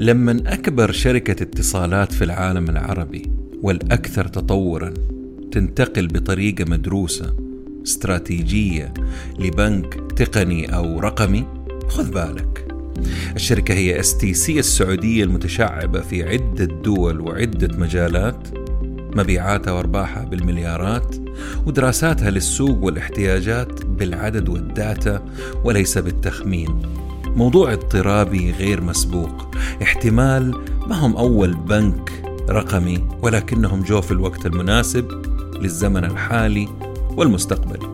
لما أكبر شركة اتصالات في العالم العربي والأكثر تطورا تنتقل بطريقة مدروسة استراتيجية لبنك تقني أو رقمي خذ بالك. الشركة هي STC السعودية المتشعبة في عدة دول وعدة مجالات مبيعاتها وأرباحها بالمليارات ودراساتها للسوق والاحتياجات بالعدد وال data وليس بالتخمين. موضوع اضطرابي غير مسبوق. احتمال ما هم أول بنك رقمي ولكنهم جو في الوقت المناسب للزمن الحالي والمستقبلي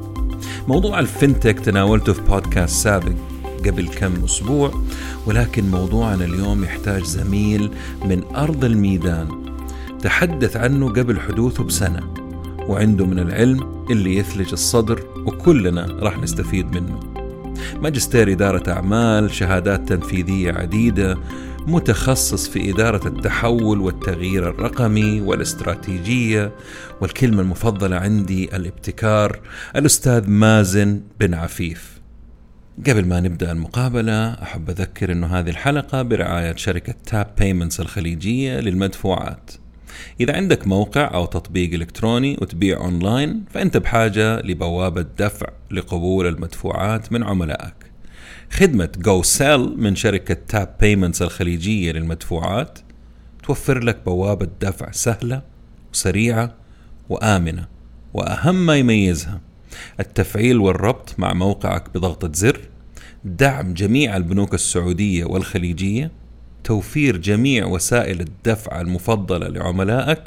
موضوع الفنتك تناولته في بودكاست سابق قبل كم أسبوع ولكن موضوعنا اليوم يحتاج زميل من أرض الميدان. تحدث عنه قبل حدوثه بسنة وعنده من العلم اللي يثلج الصدر وكلنا راح نستفيد منه. ماجستير إدارة أعمال شهادات تنفيذية عديدة متخصص في إدارة التحول والتغيير الرقمي والاستراتيجية والكلمة المفضلة عندي الابتكار الأستاذ مازن بن عفيف. قبل ما نبدأ المقابلة أحب أذكر أنه هذه الحلقة برعاية شركة Tap Payments الخليجية للمدفوعات. إذا عندك موقع أو تطبيق إلكتروني وتبيع أونلاين فأنت بحاجة لبوابة دفع لقبول المدفوعات من عملائك. خدمة Sell من شركة Tap Payments الخليجية للمدفوعات توفر لك بوابة دفع سهلة وسريعة وآمنة وأهم ما يميزها التفعيل والربط مع موقعك بضغطة زر دعم جميع البنوك السعودية والخليجية توفير جميع وسائل الدفع المفضلة لعملائك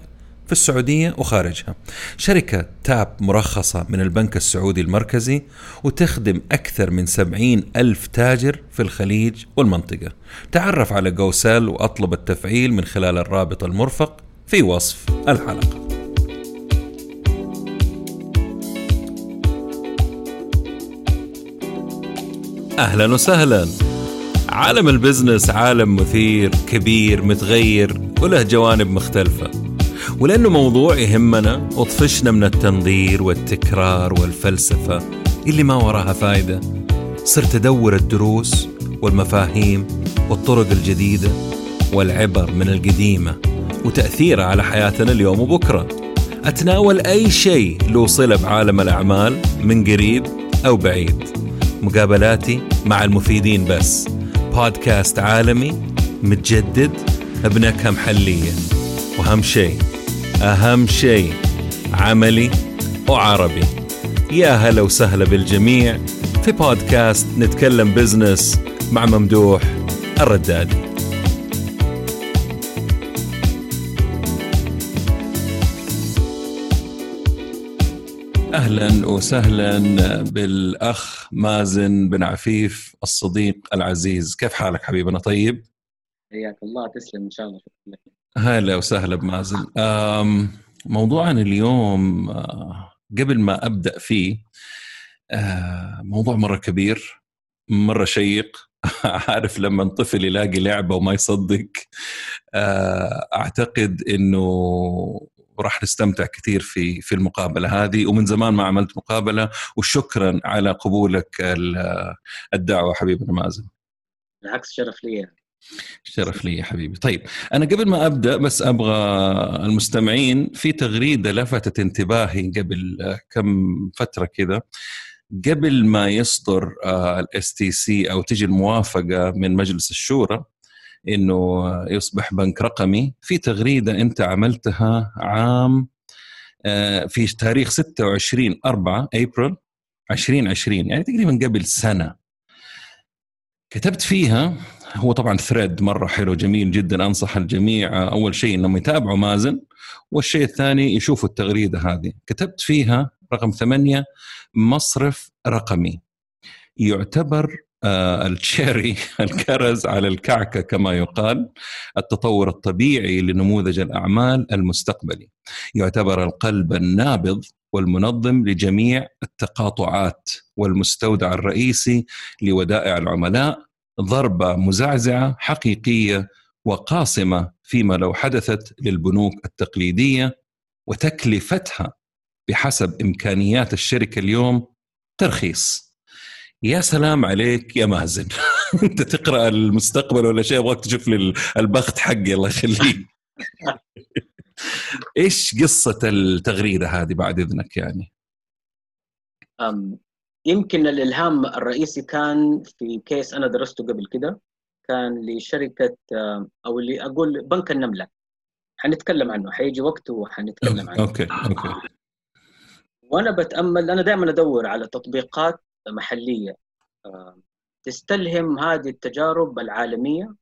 في السعودية وخارجها. شركة Tap مرخصة من البنك السعودي المركزي وتخدم أكثر من سبعين ألف تاجر في الخليج والمنطقة. تعرف على جوسال وأطلب التفعيل من خلال الرابط المرفق في وصف الحلقة. أهلا وسهلا. عالم البزنس عالم مثير كبير متغير وله جوانب مختلفة. ولأنه موضوع يهمنا وطفشنا من التنظير والتكرار والفلسفة اللي ما وراها فايدة. صرت أدور الدروس والمفاهيم والطرق الجديدة والعبر من القديمة وتأثيرها على حياتنا اليوم وبكرة. أتناول أي شيء له صلة بعالم الأعمال من قريب أو بعيد. مقابلاتي مع المفيدين بس. بودكاست عالمي متجدد بنكهة محلية وأهم شيء أهم شيء عملي وعربي. يا هلا وسهلا بالجميع في بودكاست نتكلم بزنس مع ممدوح الردادي. أهلا وسهلا بالأخ مازن بن عفيف الصديق العزيز. كيف حالك حبيبنا؟ طيب؟ حياك الله. تسلم إن شاء الله. هلا وسهلا بمازن. موضوعنا اليوم آه، قبل ما أبدأ فيه آه، موضوع مرة كبير مرة شيق. عارف لما طفل يلاقي لعبة وما يصدق آه، أعتقد إنه وراح نستمتع كثير في في المقابلة هذه. ومن زمان ما عملت مقابلة وشكرا على قبولك الدعوة حبيبنا مازن بالعكس شرف لي. شرف لي يا حبيبي. طيب أنا قبل ما أبدأ بس أبغى المستمعين في تغريدة لفتت انتباهي قبل كم فترة كذا. قبل ما يصدر ال STC أو تجي الموافقة من مجلس الشورى إنه يصبح بنك رقمي. في تغريدة أنت عملتها عام آه، في تاريخ 26 4 ابريل 2020 يعني تقريبا قبل سنة. كتبت فيها هو طبعا ثريد مرة حلو جميل جدا أنصح الجميع آه، أول شيء إنهم يتابعوا مازن والشيء الثاني يشوفوا التغريدة هذه. كتبت فيها رقم ثمانية مصرف رقمي. يعتبر التشيري الكرز على الكعكة كما يقال التطور الطبيعي لنموذج الأعمال المستقبلي. يعتبر القلب النابض والمنظم لجميع التقاطعات والمستودع الرئيسي لودائع العملاء ضربة مزعزعة حقيقية وقاصمة فيما لو حدثت للبنوك التقليدية وتكلفتها بحسب إمكانيات الشركة اليوم ترخيص. يا سلام عليك يا مازن. أنت تقرأ المستقبل ولا شيء؟ أبغاك تشوف لي البخت حقي الله يخليك. إيش قصة التغريدة هذه بعد إذنك يعني؟ أم يمكن الإلهام الرئيسي كان في case أنا درسته قبل كده. كان لشركة أو اللي أقول بنك النملة. حنتكلم عنه حيجي وقت وحنتكلم عنه. okay okay. وأنا بتأمل أنا دائما أدور على تطبيقات محلية. تستلهم هذه التجارب العالمية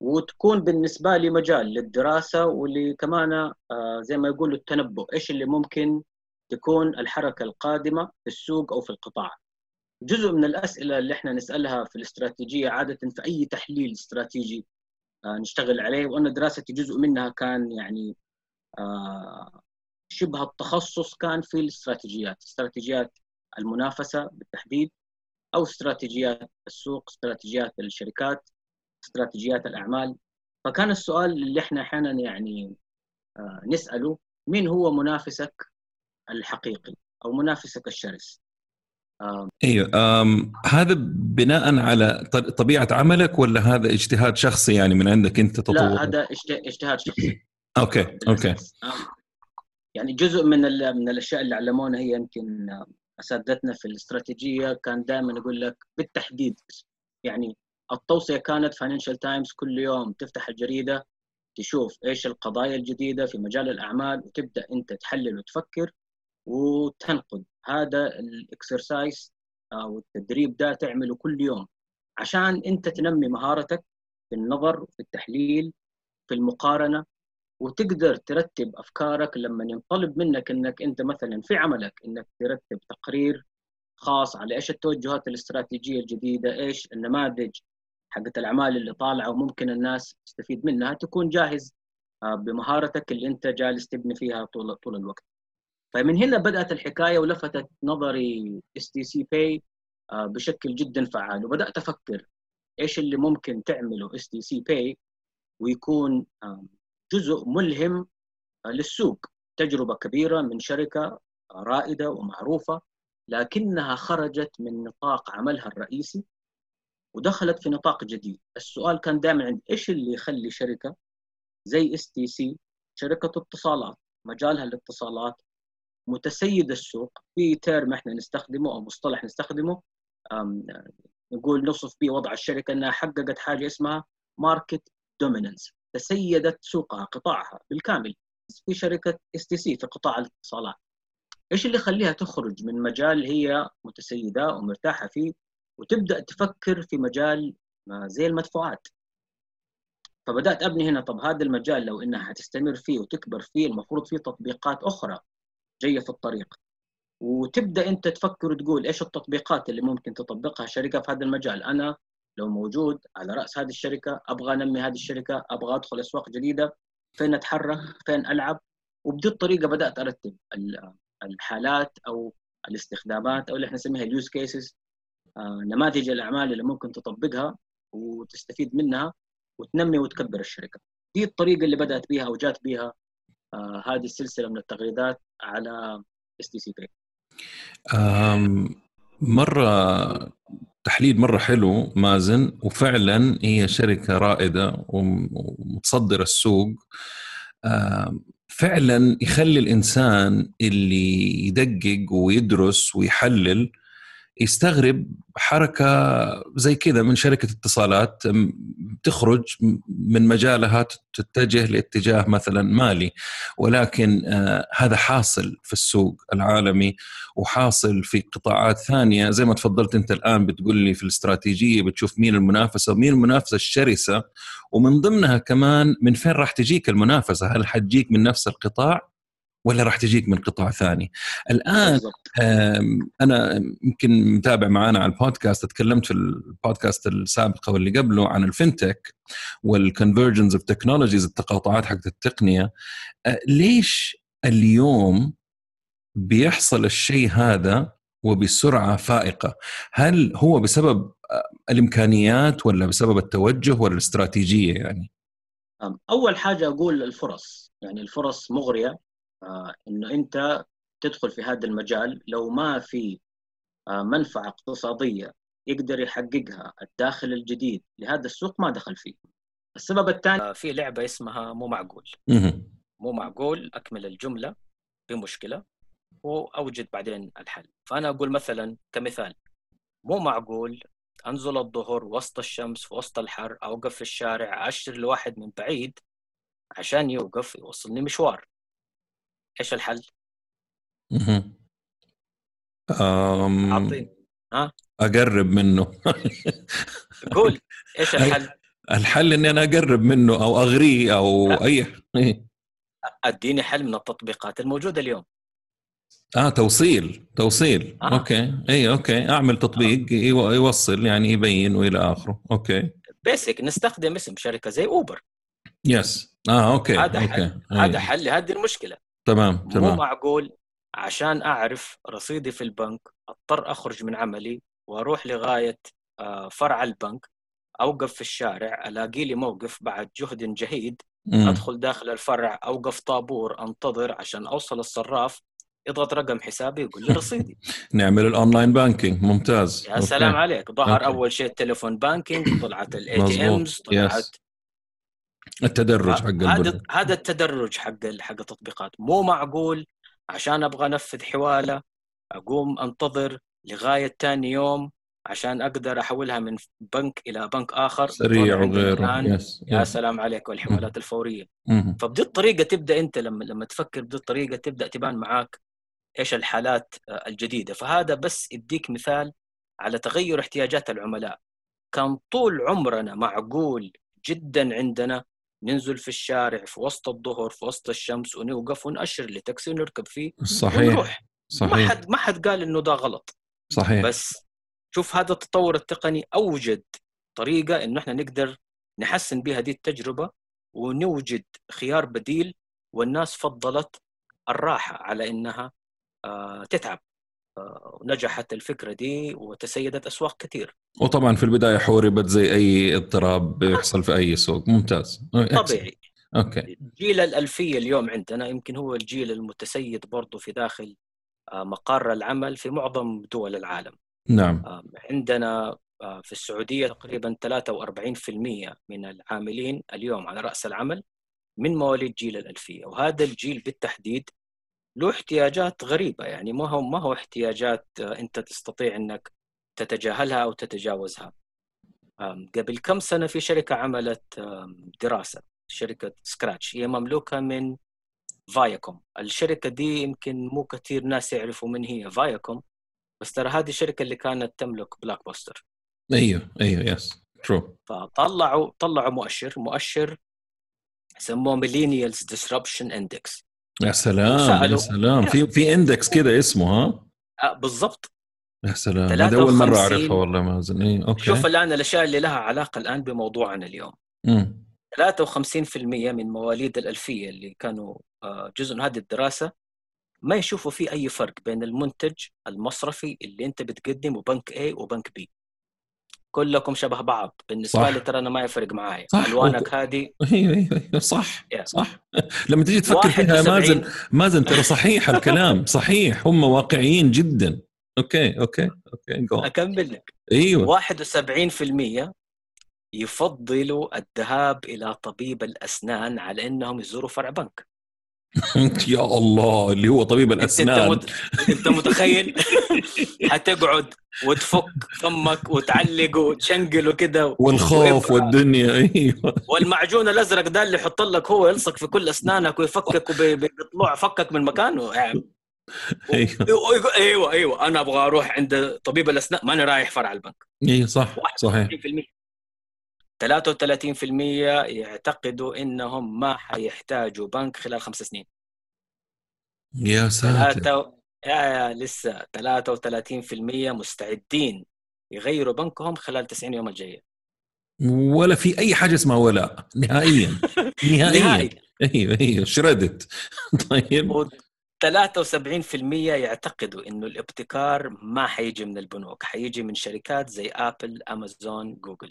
وتكون بالنسبة لي مجال للدراسة واللي كمان آه، زي ما يقولوا التنبؤ. إيش اللي ممكن تكون الحركة القادمة في السوق أو في القطاع. جزء من الأسئلة اللي إحنا نسألها في الاستراتيجية عادة في أي تحليل استراتيجي آه، نشتغل عليه. وأنا دراستي جزء منها كان يعني آه، شبه التخصص كان في الاستراتيجيات، استراتيجيات المنافسة بالتحديد أو استراتيجيات السوق، استراتيجيات الشركات، استراتيجيات الأعمال. فكان السؤال اللي إحنا أحيانا يعني آه، نسأله مين هو منافسك الحقيقي أو منافسك الشرس؟ أيوه هذا بناء على طبيعة عملك ولا هذا اجتهاد شخصي يعني من عندك أنت تطور؟ لا هذا اجتهاد شخصي. okay okay. يعني جزء من من الأشياء اللي علمونا هي يمكن اساتذتنا في الاستراتيجية. كان دائما يقول لك بالتحديد يعني التوصية كانت Financial Times كل يوم تفتح الجريدة تشوف إيش القضايا الجديدة في مجال الأعمال وتبدأ أنت تحلل وتفكر وتنقد. هذا ال exercise أو التدريب ده تعمله كل يوم عشان أنت تنمي مهارتك في النظر في التحليل في المقارنة. وتقدر ترتب أفكارك لما ينطلب منك إنك أنت مثلا في عملك إنك ترتب تقرير خاص على إيش التوجهات الاستراتيجية الجديدة، إيش النماذج حقت الأعمال اللي طالعة وممكن الناس تستفيد منها تكون جاهز آه، بمهارتك اللي أنت جالس تبني فيها طول طول الوقت. فمن هنا بدأت الحكاية ولفتت نظري STC Pay بشكل جدا فعال وبدأت أفكر إيش اللي ممكن تعمله STC Pay ويكون جزء ملهم للسوق تجربة كبيرة من شركة رائدة ومعروفة لكنها خرجت من نطاق عملها الرئيسي ودخلت في نطاق جديد. السؤال كان دائما عندي إيش اللي يخلي شركة زي STC شركة اتصالات مجالها الاتصالات متسيد السوق؟ في term إحنا نستخدمه أو مصطلح نستخدمه نقول نوصف به وضع الشركة إنها حققت حاجة اسمها market dominance تسيدت سوقها قطاعها بالكامل في شركة STC في قطاع الاتصالات. إيش اللي يخليها تخرج من مجال هي متسيدة ومرتاحة فيه وتبدأ تفكر في مجال زي المدفوعات؟ فبدأت أبني هنا طب هذا المجال لو إنها حتستمر فيه وتكبر فيه المفروض فيه تطبيقات أخرى جاية في الطريق. وتبدأ أنت تفكر وتقول إيش التطبيقات اللي ممكن تطبقها شركة في هذا المجال؟ أنا لو موجود على رأس هذه الشركة أبغى أنمي هذه الشركة أبغى أدخل أسواق جديدة فين أتحرك؟ فين ألعب؟ وبدي الطريقة بدأت أرتب الحالات أو الاستخدامات أو اللي إحنا نسميها ال use cases آه، نماذج الأعمال اللي ممكن تطبقها وتستفيد منها وتنمي وتكبر الشركة. دي الطريقة اللي بدأت بها أو جات بها آه، هذه السلسلة من التغريدات على STC مرة تحليل مرة حلو مازن وفعلا هي شركة رائدة ومتصدرة السوق. فعلا يخلي الإنسان اللي يدقق ويدرس ويحلل يستغرب حركة زي كذا من شركة اتصالات تخرج من مجالها تتجه لاتجاه مثلا مالي ولكن آه هذا حاصل في السوق العالمي وحاصل في قطاعات ثانية. زي ما تفضلت أنت الآن بتقول لي في الاستراتيجية بتشوف مين المنافسة ومين المنافسة الشرسة ومن ضمنها كمان من فين راح تجيك المنافسة؟ هل حتجيك من نفس القطاع؟ ولا راح تجيك من قطاع ثاني. الآن أنا يمكن متابع معانا على البودكاست تكلمت في البودكاست السابقه واللي قبله عن الفنتك وال convergence of technologies التقاطعات حقت التقنية. ليش اليوم بيحصل الشيء هذا وبسرعة فائقة؟ هل هو بسبب الإمكانيات ولا بسبب التوجه ولا الاستراتيجية يعني؟ أول حاجة أقول الفرص. يعني الفرص مغرية. آه، إنه أنت تدخل في هذا المجال لو ما في منفعة اقتصادية يقدر يحققها الداخل الجديد لهذا السوق ما دخل فيه. السبب الثاني في لعبة اسمها مو معقول. مو معقول أكمل الجملة بمشكلة وأوجد بعدين الحل. فأنا أقول مثلا كمثال مو معقول أنزل الظهر وسط الشمس في وسط الحر أوقف في الشارع اشر لواحد من بعيد عشان يوقف يوصلني مشوار. إيش الحل؟ أم... ها؟ أقرب منه. قول إيش الحل؟ الحل إني أنا أقرب منه أو أغريه أو لا. أي. أديني حل من التطبيقات الموجودة اليوم. آه توصيل توصيل. آه. okay. اي okay. أعمل تطبيق آه. يوصل يعني يبين وإلى آخره. أوكي. بيسك نستخدم اسم شركة زي Uber yes آه okay هذا حل. هذا حل لهذه المشكلة. تمام تمام. مو معقول عشان أعرف رصيدي في البنك أضطر أخرج من عملي وأروح لغاية آه، فرع البنك أوقف في الشارع ألاقي لي موقف بعد جهد جهيد مم. أدخل داخل الفرع أوقف طابور أنتظر عشان أوصل الصراف يضغط رقم حسابي يقول لي رصيدي. نعمل ال online banking ممتاز. يا سلام عليك. ظهر okay. أول شيء ال telephone banking طلعت ال ATMs طلعت التدرج حق هذا هذا التدرج حق حق التطبيقات. مو معقول عشان أبغى أنفذ حوالة أقوم أنتظر لغاية ثاني يوم عشان أقدر أحولها من بنك إلى بنك آخر. سريع وغيره يس. يا سلام عليك والحوالات الفورية. فبدي الطريقة تبدأ أنت لما لما تفكر بدي الطريقة تبدأ تبان معاك إيش الحالات آه، الجديدة. فهذا بس يديك مثال على تغير احتياجات العملاء. كان طول عمرنا معقول جدا عندنا ننزل في الشارع في وسط الظهر في وسط الشمس ونوقف ونأشر لتاكسي ونركب فيه صحيح ونروح. صحيح. ما حد ما حد قال إنه ده غلط. صحيح. بس شوف هذا التطور التقني أوجد طريقة إنه إحنا نقدر نحسن بها دي التجربة ونوجد خيار بديل والناس فضلت الراحة على إنها آه، تتعب. نجحت الفكرة دي وتسيدت أسواق كثير وطبعا في البداية حوربت زي أي اضطراب بيحصل في أي سوق. ممتاز. طبيعي. أوكي. جيل الألفية اليوم عندنا يمكن هو الجيل المتسيد برضه في داخل آه، مقر العمل في معظم دول العالم. نعم. عندنا في السعودية تقريبا 43% من العاملين اليوم على رأس العمل من مواليد جيل الألفية. وهذا الجيل بالتحديد له احتياجات غريبة يعني ما هو ما هو احتياجات آه، أنت تستطيع أنك تتجاهلها أو تتجاوزها. قبل كم سنة في شركة عملت دراسة شركة Scratch هي مملوكة من Viacom الشركة دي يمكن مو كثير ناس يعرفوا من هي Viacom بس ترى هذه الشركة اللي كانت تملك Blockbuster أيوه أيوه yes true فطلعوا طلعوا مؤشر مؤشر سموه Millennials Disruption Index يا سلام يا سلام. في في index كده اسمه ها؟ آه بالضبط. يا سلام. هذا أول مرة أعرفها والله مازن. اي okay. شوف الآن الأشياء اللي لها علاقة الآن بموضوعنا اليوم. امم 53% من مواليد الألفية اللي كانوا آه، جزء من هذه الدراسة ما يشوفوا في أي فرق بين المنتج المصرفي اللي أنت بتقدمه بنك A وبنك B. كلكم شبه بعض. بالنسبة صح. لي ترى أنا ما يفرق صح. ألوانك هذه. أيوه أيوه صح yeah. صح. لما تيجي تفكر فيها مازن مازن ترى صحيح الكلام صحيح. هم واقعيين جدا. okay okay okay جو. أكمل لك. أيوه. 71% يفضلوا الذهاب إلى طبيب الأسنان على إنهم يزوروا فرع بنك. يا الله اللي هو طبيب الأسنان. انت, انت متخيل؟ حتقعد وتفك فمك وتعلق وتشنقل وكذا والخوف والدنيا. أيوه. والمعجون الأزرق ده اللي يحط لك هو يلصق في كل أسنانك ويفكك وبيطلع فكك من مكانه. يعني. أيوه. أيوه أيوه أنا أبغى أروح عند طبيب الأسنان ماني رايح فرع البنك. اي صح صحيح. 33% يعتقدوا إنهم ما حيحتاجوا بنك خلال خمس سنين. يا ساتر. يا, يا لسه 33% مستعدين يغيروا بنكهم خلال 90 يوم الجاية. ولا في أي حاجة اسمها ولا نهائيا. نهائيا. أيوه أيوه. شردت. طيب. 73% يعتقدوا إنه الابتكار ما حيجي من البنوك حيجي من شركات زي ابل امازون جوجل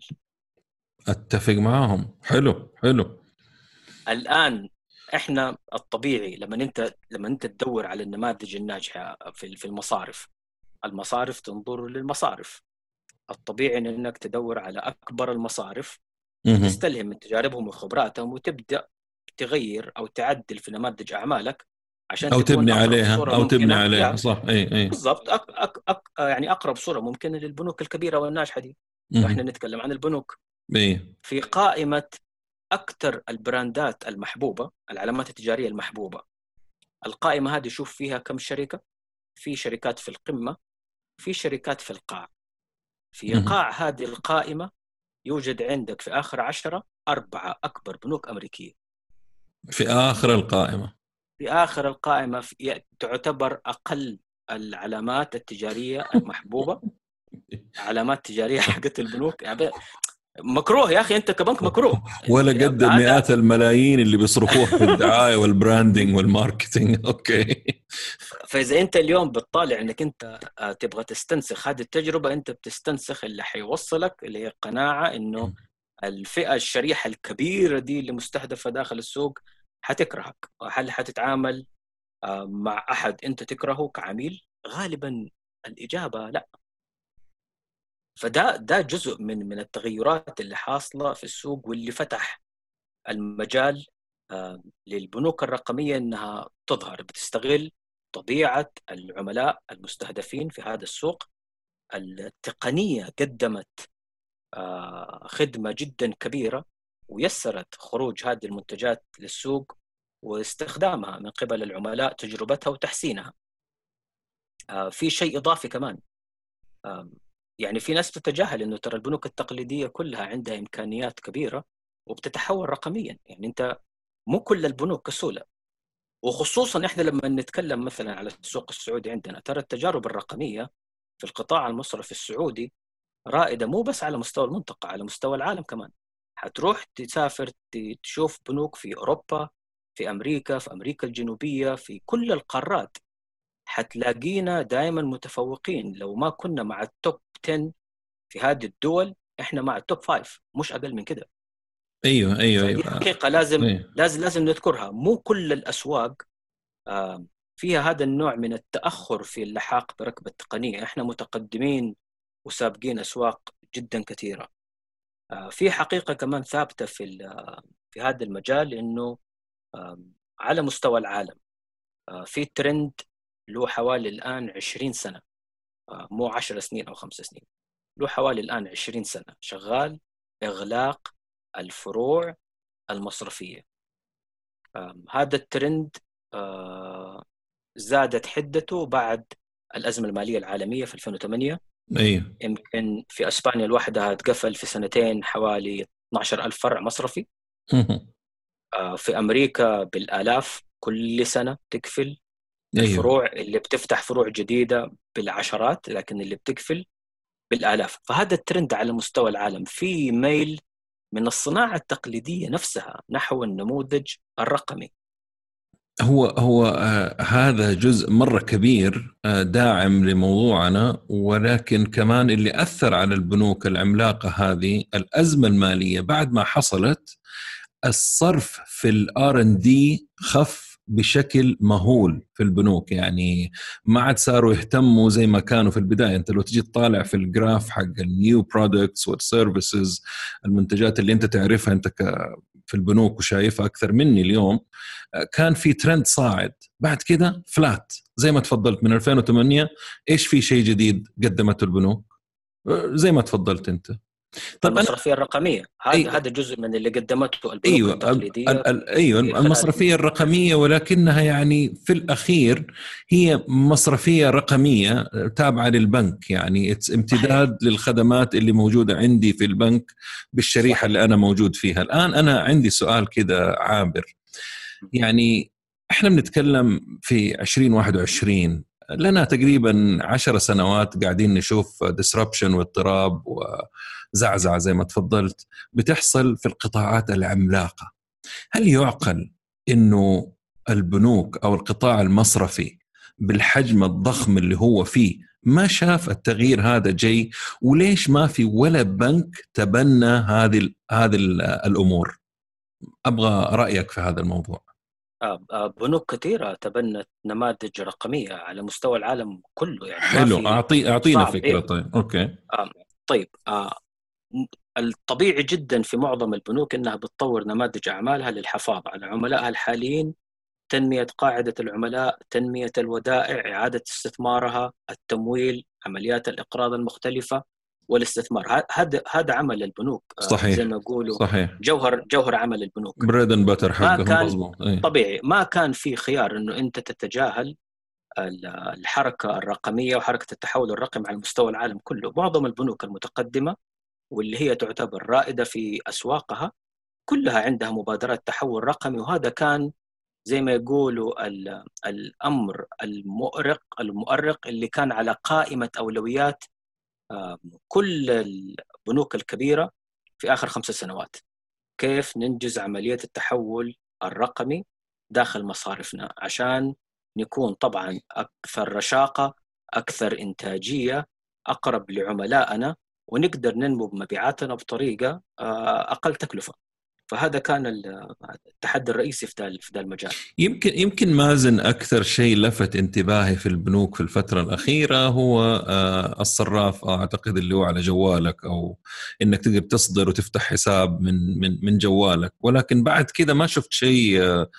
أتفق معاهم. حلو حلو. الآن إحنا الطبيعي لما أنت لما أنت تدور على النماذج الناجحة في في المصارف المصارف تنظر للمصارف. الطبيعي إنك تدور على أكبر المصارف تستلهم من تجاربهم وخبراتهم وتبدأ تغير أو تعدل في نماذج أعمالك عشان أو تبني عليها أو تبني عليها صح. إي إي. بالضبط. أك أك أك يعني أقرب صورة ممكنة للبنوك الكبيرة والناجحة دي. إحنا نتكلم عن البنوك. اي في قائمة أكثر البراندات المحبوبة العلامات التجارية المحبوبة. القائمة هذه شوف فيها كم شركة. في شركات في القمة في شركات في القاع. في قاع هذه القائمة يوجد عندك في آخر عشرة أربعة أكبر بنوك أمريكية. في آخر القائمة. في آخر القائمة في تعتبر أقل العلامات التجارية المحبوبة. علامات تجارية حقت البنوك. يعني مكروه يا أخي أنت كبنك مكروه. ولا قد يعني مئات الملايين اللي بيصرفوها في الدعاية وال branding وال marketing أوكي. فإذا أنت اليوم بتطالع إنك أنت آه، تبغى تستنسخ هذه التجربة أنت بتستنسخ اللي حيوصلك اللي هي قناعة إنه الفئة الشريحة الكبيرة دي اللي مستهدفة داخل السوق حتكرهك. هل حتتعامل آه، مع أحد أنت تكرهه كعميل؟ غالبا الإجابة لا. فده ده جزء من من التغيرات اللي حاصلة في السوق واللي فتح المجال آه، للبنوك الرقمية إنها تظهر بتستغل طبيعة العملاء المستهدفين في هذا السوق. التقنية قدمت آه، خدمة جدا كبيرة ويسرت خروج هذه المنتجات للسوق واستخدامها من قبل العملاء تجربتها وتحسينها. آه، في شيء إضافي كمان. يعني في ناس بتتجاهل إنه ترى البنوك التقليدية كلها عندها إمكانيات كبيرة وبتتحول رقميا. يعني أنت مو كل البنوك كسولة. وخصوصا إحنا لما نتكلم مثلا على السوق السعودي عندنا ترى التجارب الرقمية في القطاع المصرفي السعودي رائدة مو بس على مستوى المنطقة على مستوى العالم كمان. حتروح تسافر تشوف بنوك في أوروبا في أمريكا في أمريكا الجنوبية في كل القارات. حتلاقينا دائما متفوقين. لو ما كنا مع ال top 10 في هذه الدول إحنا مع ال top 5 مش أقل من كده. أيوه أيوه أيوه. حقيقة لازم أيوه. لازم لازم نذكرها. مو كل الأسواق فيها هذا النوع من التأخر في اللحاق بركب التقنية. إحنا متقدمين وسابقين أسواق جدا كثيرة. في حقيقة كمان ثابتة في في هذا المجال إنه على مستوى العالم في ترند له حوالي الآن 20 سنة. مو 10 سنين أو خمس سنين. له حوالي الآن 20 سنة شغال إغلاق الفروع المصرفية. هذا الترند زادت حدته بعد الأزمة المالية العالمية في 2008 أيوه يمكن في أسبانيا الواحدة تقفل في سنتين حوالي 12000 فرع مصرفي. في أمريكا بالآلاف كل سنة تقفل. أيوه. الفروع اللي بتفتح فروع جديدة بالعشرات لكن اللي بتقفل بالآلاف. فهذا الترند على مستوى العالم. في ميل من الصناعة التقليدية نفسها نحو النموذج الرقمي. هو هو آه هذا جزء مرة كبير آه داعم لموضوعنا ولكن كمان اللي أثر على البنوك العملاقة هذه الأزمة المالية بعد ما حصلت الصرف في ال R&D خف بشكل مهول في البنوك. يعني ما عاد صاروا يهتموا زي ما كانوا في البداية. أنت لو تجي تطالع في ال graph حق ال new products وال services المنتجات اللي أنت تعرفها أنت في البنوك وشايفها أكثر مني اليوم كان في ترند صاعد. بعد كده فلات زي ما تفضلت من 2008 إيش في شيء جديد قدمته البنوك؟ زي ما تفضلت أنت. طيب المصرفية الرقمية. هذا أيوة. هذا جزء من اللي قدمته البنوك أيوه التقليدية ال ال أيوه المصرفية الرقمية ولكنها يعني في الأخير هي مصرفية رقمية تابعة للبنك. يعني امتداد للخدمات اللي موجودة عندي في البنك بالشريحة صحيح. اللي أنا موجود فيها. الآن أنا عندي سؤال كذا عابر. يعني إحنا بنتكلم في 2021 لنا تقريبا عشر سنوات قاعدين نشوف ديسربشن واضطراب وزعزعه زي ما تفضلت بتحصل في القطاعات العملاقة. هل يعقل إنه البنوك أو القطاع المصرفي بالحجم الضخم اللي هو فيه ما شاف التغيير هذا جاي؟ وليش ما في ولا بنك تبنى هذه هذه الأمور؟ أبغى رأيك في هذا الموضوع. بنوك كثيرة تبنت نماذج رقمية على مستوى العالم كله يعني حلو اعطي أعطينا فكرة إيه؟ طيب أوكي. طيب آه الطبيعي جدا في معظم البنوك إنها بتطور نماذج أعمالها للحفاظ على عملائها الحاليين تنمية قاعدة العملاء، تنمية الودائع، إعادة استثمارها، التمويل، عمليات الإقراض المختلفة والاستثمار. هذا هذا عمل البنوك آه، صحيح. زي ما يقولوا صحيح. جوهر جوهر عمل البنوك. bread and butter حقهم مضبوط إيه؟ طبيعي. ما كان في خيار إنه أنت تتجاهل الحركة الرقمية وحركة التحول الرقمي على مستوى العالم كله. معظم البنوك المتقدمة واللي هي تعتبر رائدة في أسواقها كلها عندها مبادرات تحول رقمي وهذا كان زي ما يقولوا الأمر المؤرق المؤرق اللي كان على قائمة أولويات كل البنوك الكبيرة في آخر خمس سنوات. كيف ننجز عملية التحول الرقمي داخل مصارفنا؟ عشان نكون طبعا أكثر رشاقة أكثر إنتاجية أقرب لعملائنا ونقدر ننمو بمبيعاتنا بطريقة آه، أقل تكلفة. فهذا كان التحدي الرئيسي في ذا المجال. يمكن يمكن مازن أكثر شيء لفت انتباهي في البنوك في الفترة الأخيرة هو آه، الصراف. أعتقد اللي هو على جوالك أو إنك تقدر تصدر وتفتح حساب من من من جوالك. ولكن بعد كذا ما شفت شيء آه،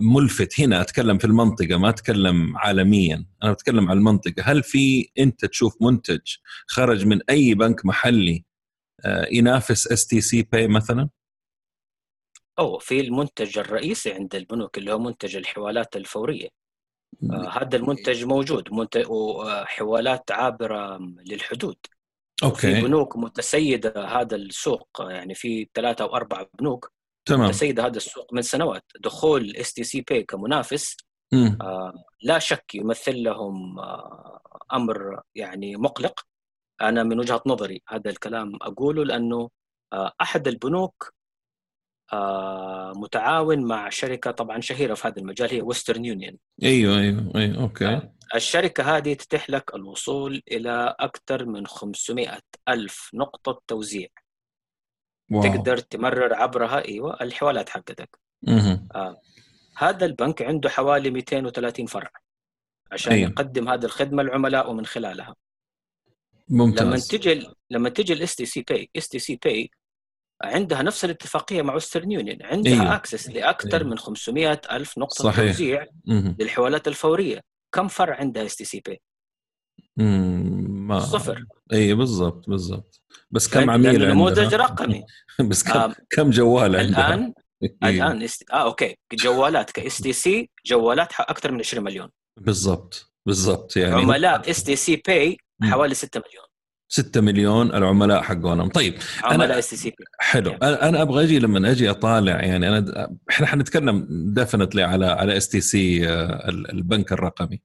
ملفت. هنا أتكلم في المنطقة ما أتكلم عالميا. أنا بتكلم عن المنطقة. هل في أنت تشوف منتج خرج من أي بنك محلي آه، ينافس STC Pay مثلا؟ أو في المنتج الرئيسي عند البنوك اللي هو منتج الحوالات الفورية. آه هذا المنتج موجود. منتج وحوالات عابرة للحدود. أوكي. في بنوك متسيدة هذا السوق. يعني في ثلاثة أو أربعة بنوك. تمام. متسيدة هذا السوق من سنوات. دخول STC Pay كمنافس آه لا شك يمثل لهم آه أمر يعني مقلق. أنا من وجهة نظري هذا الكلام أقوله لأنه آه أحد البنوك آه، متعاون مع شركة طبعا شهيرة في هذا المجال هي ويسترن يونيون أيوه أيوه أيوه أوكي. آه، الشركة هذه تتيح لك الوصول إلى أكثر من 500 ألف نقطة توزيع. واو. تقدر تمرر عبرها أيوه الحوالات حقتك آه. هذا البنك عنده حوالي 230 فرع عشان أيوه. يقدم هذه الخدمة للعملاء ومن خلالها ممتاز لما تجي لما تجي ال STC Pay STC Pay عندها نفس الاتفاقية مع وسترن يونيون عندها أيوه. access لأكثر أيوه. من 500 ألف نقطة صحيح. توزيع للحوالات الفورية كم فرع عندها اس تي سي ما صفر. اي بالضبط بالضبط. بس كم عميل نموذج رقمي. بس كم آه كم جوال عندها الآن الآن است... آه أوكي. جوالات ك STC جوالات أكثر من 20 مليون. بالضبط بالضبط يعني عملاء STC Pay حوالي 6 مليون. 6 مليون العملاء حقونهم. طيب عملاء STC Pay حلو. أنا أبغى أجي لما أجي أطالع يعني أنا إحنا حنتكلم definitely على على STC البنك الرقمي.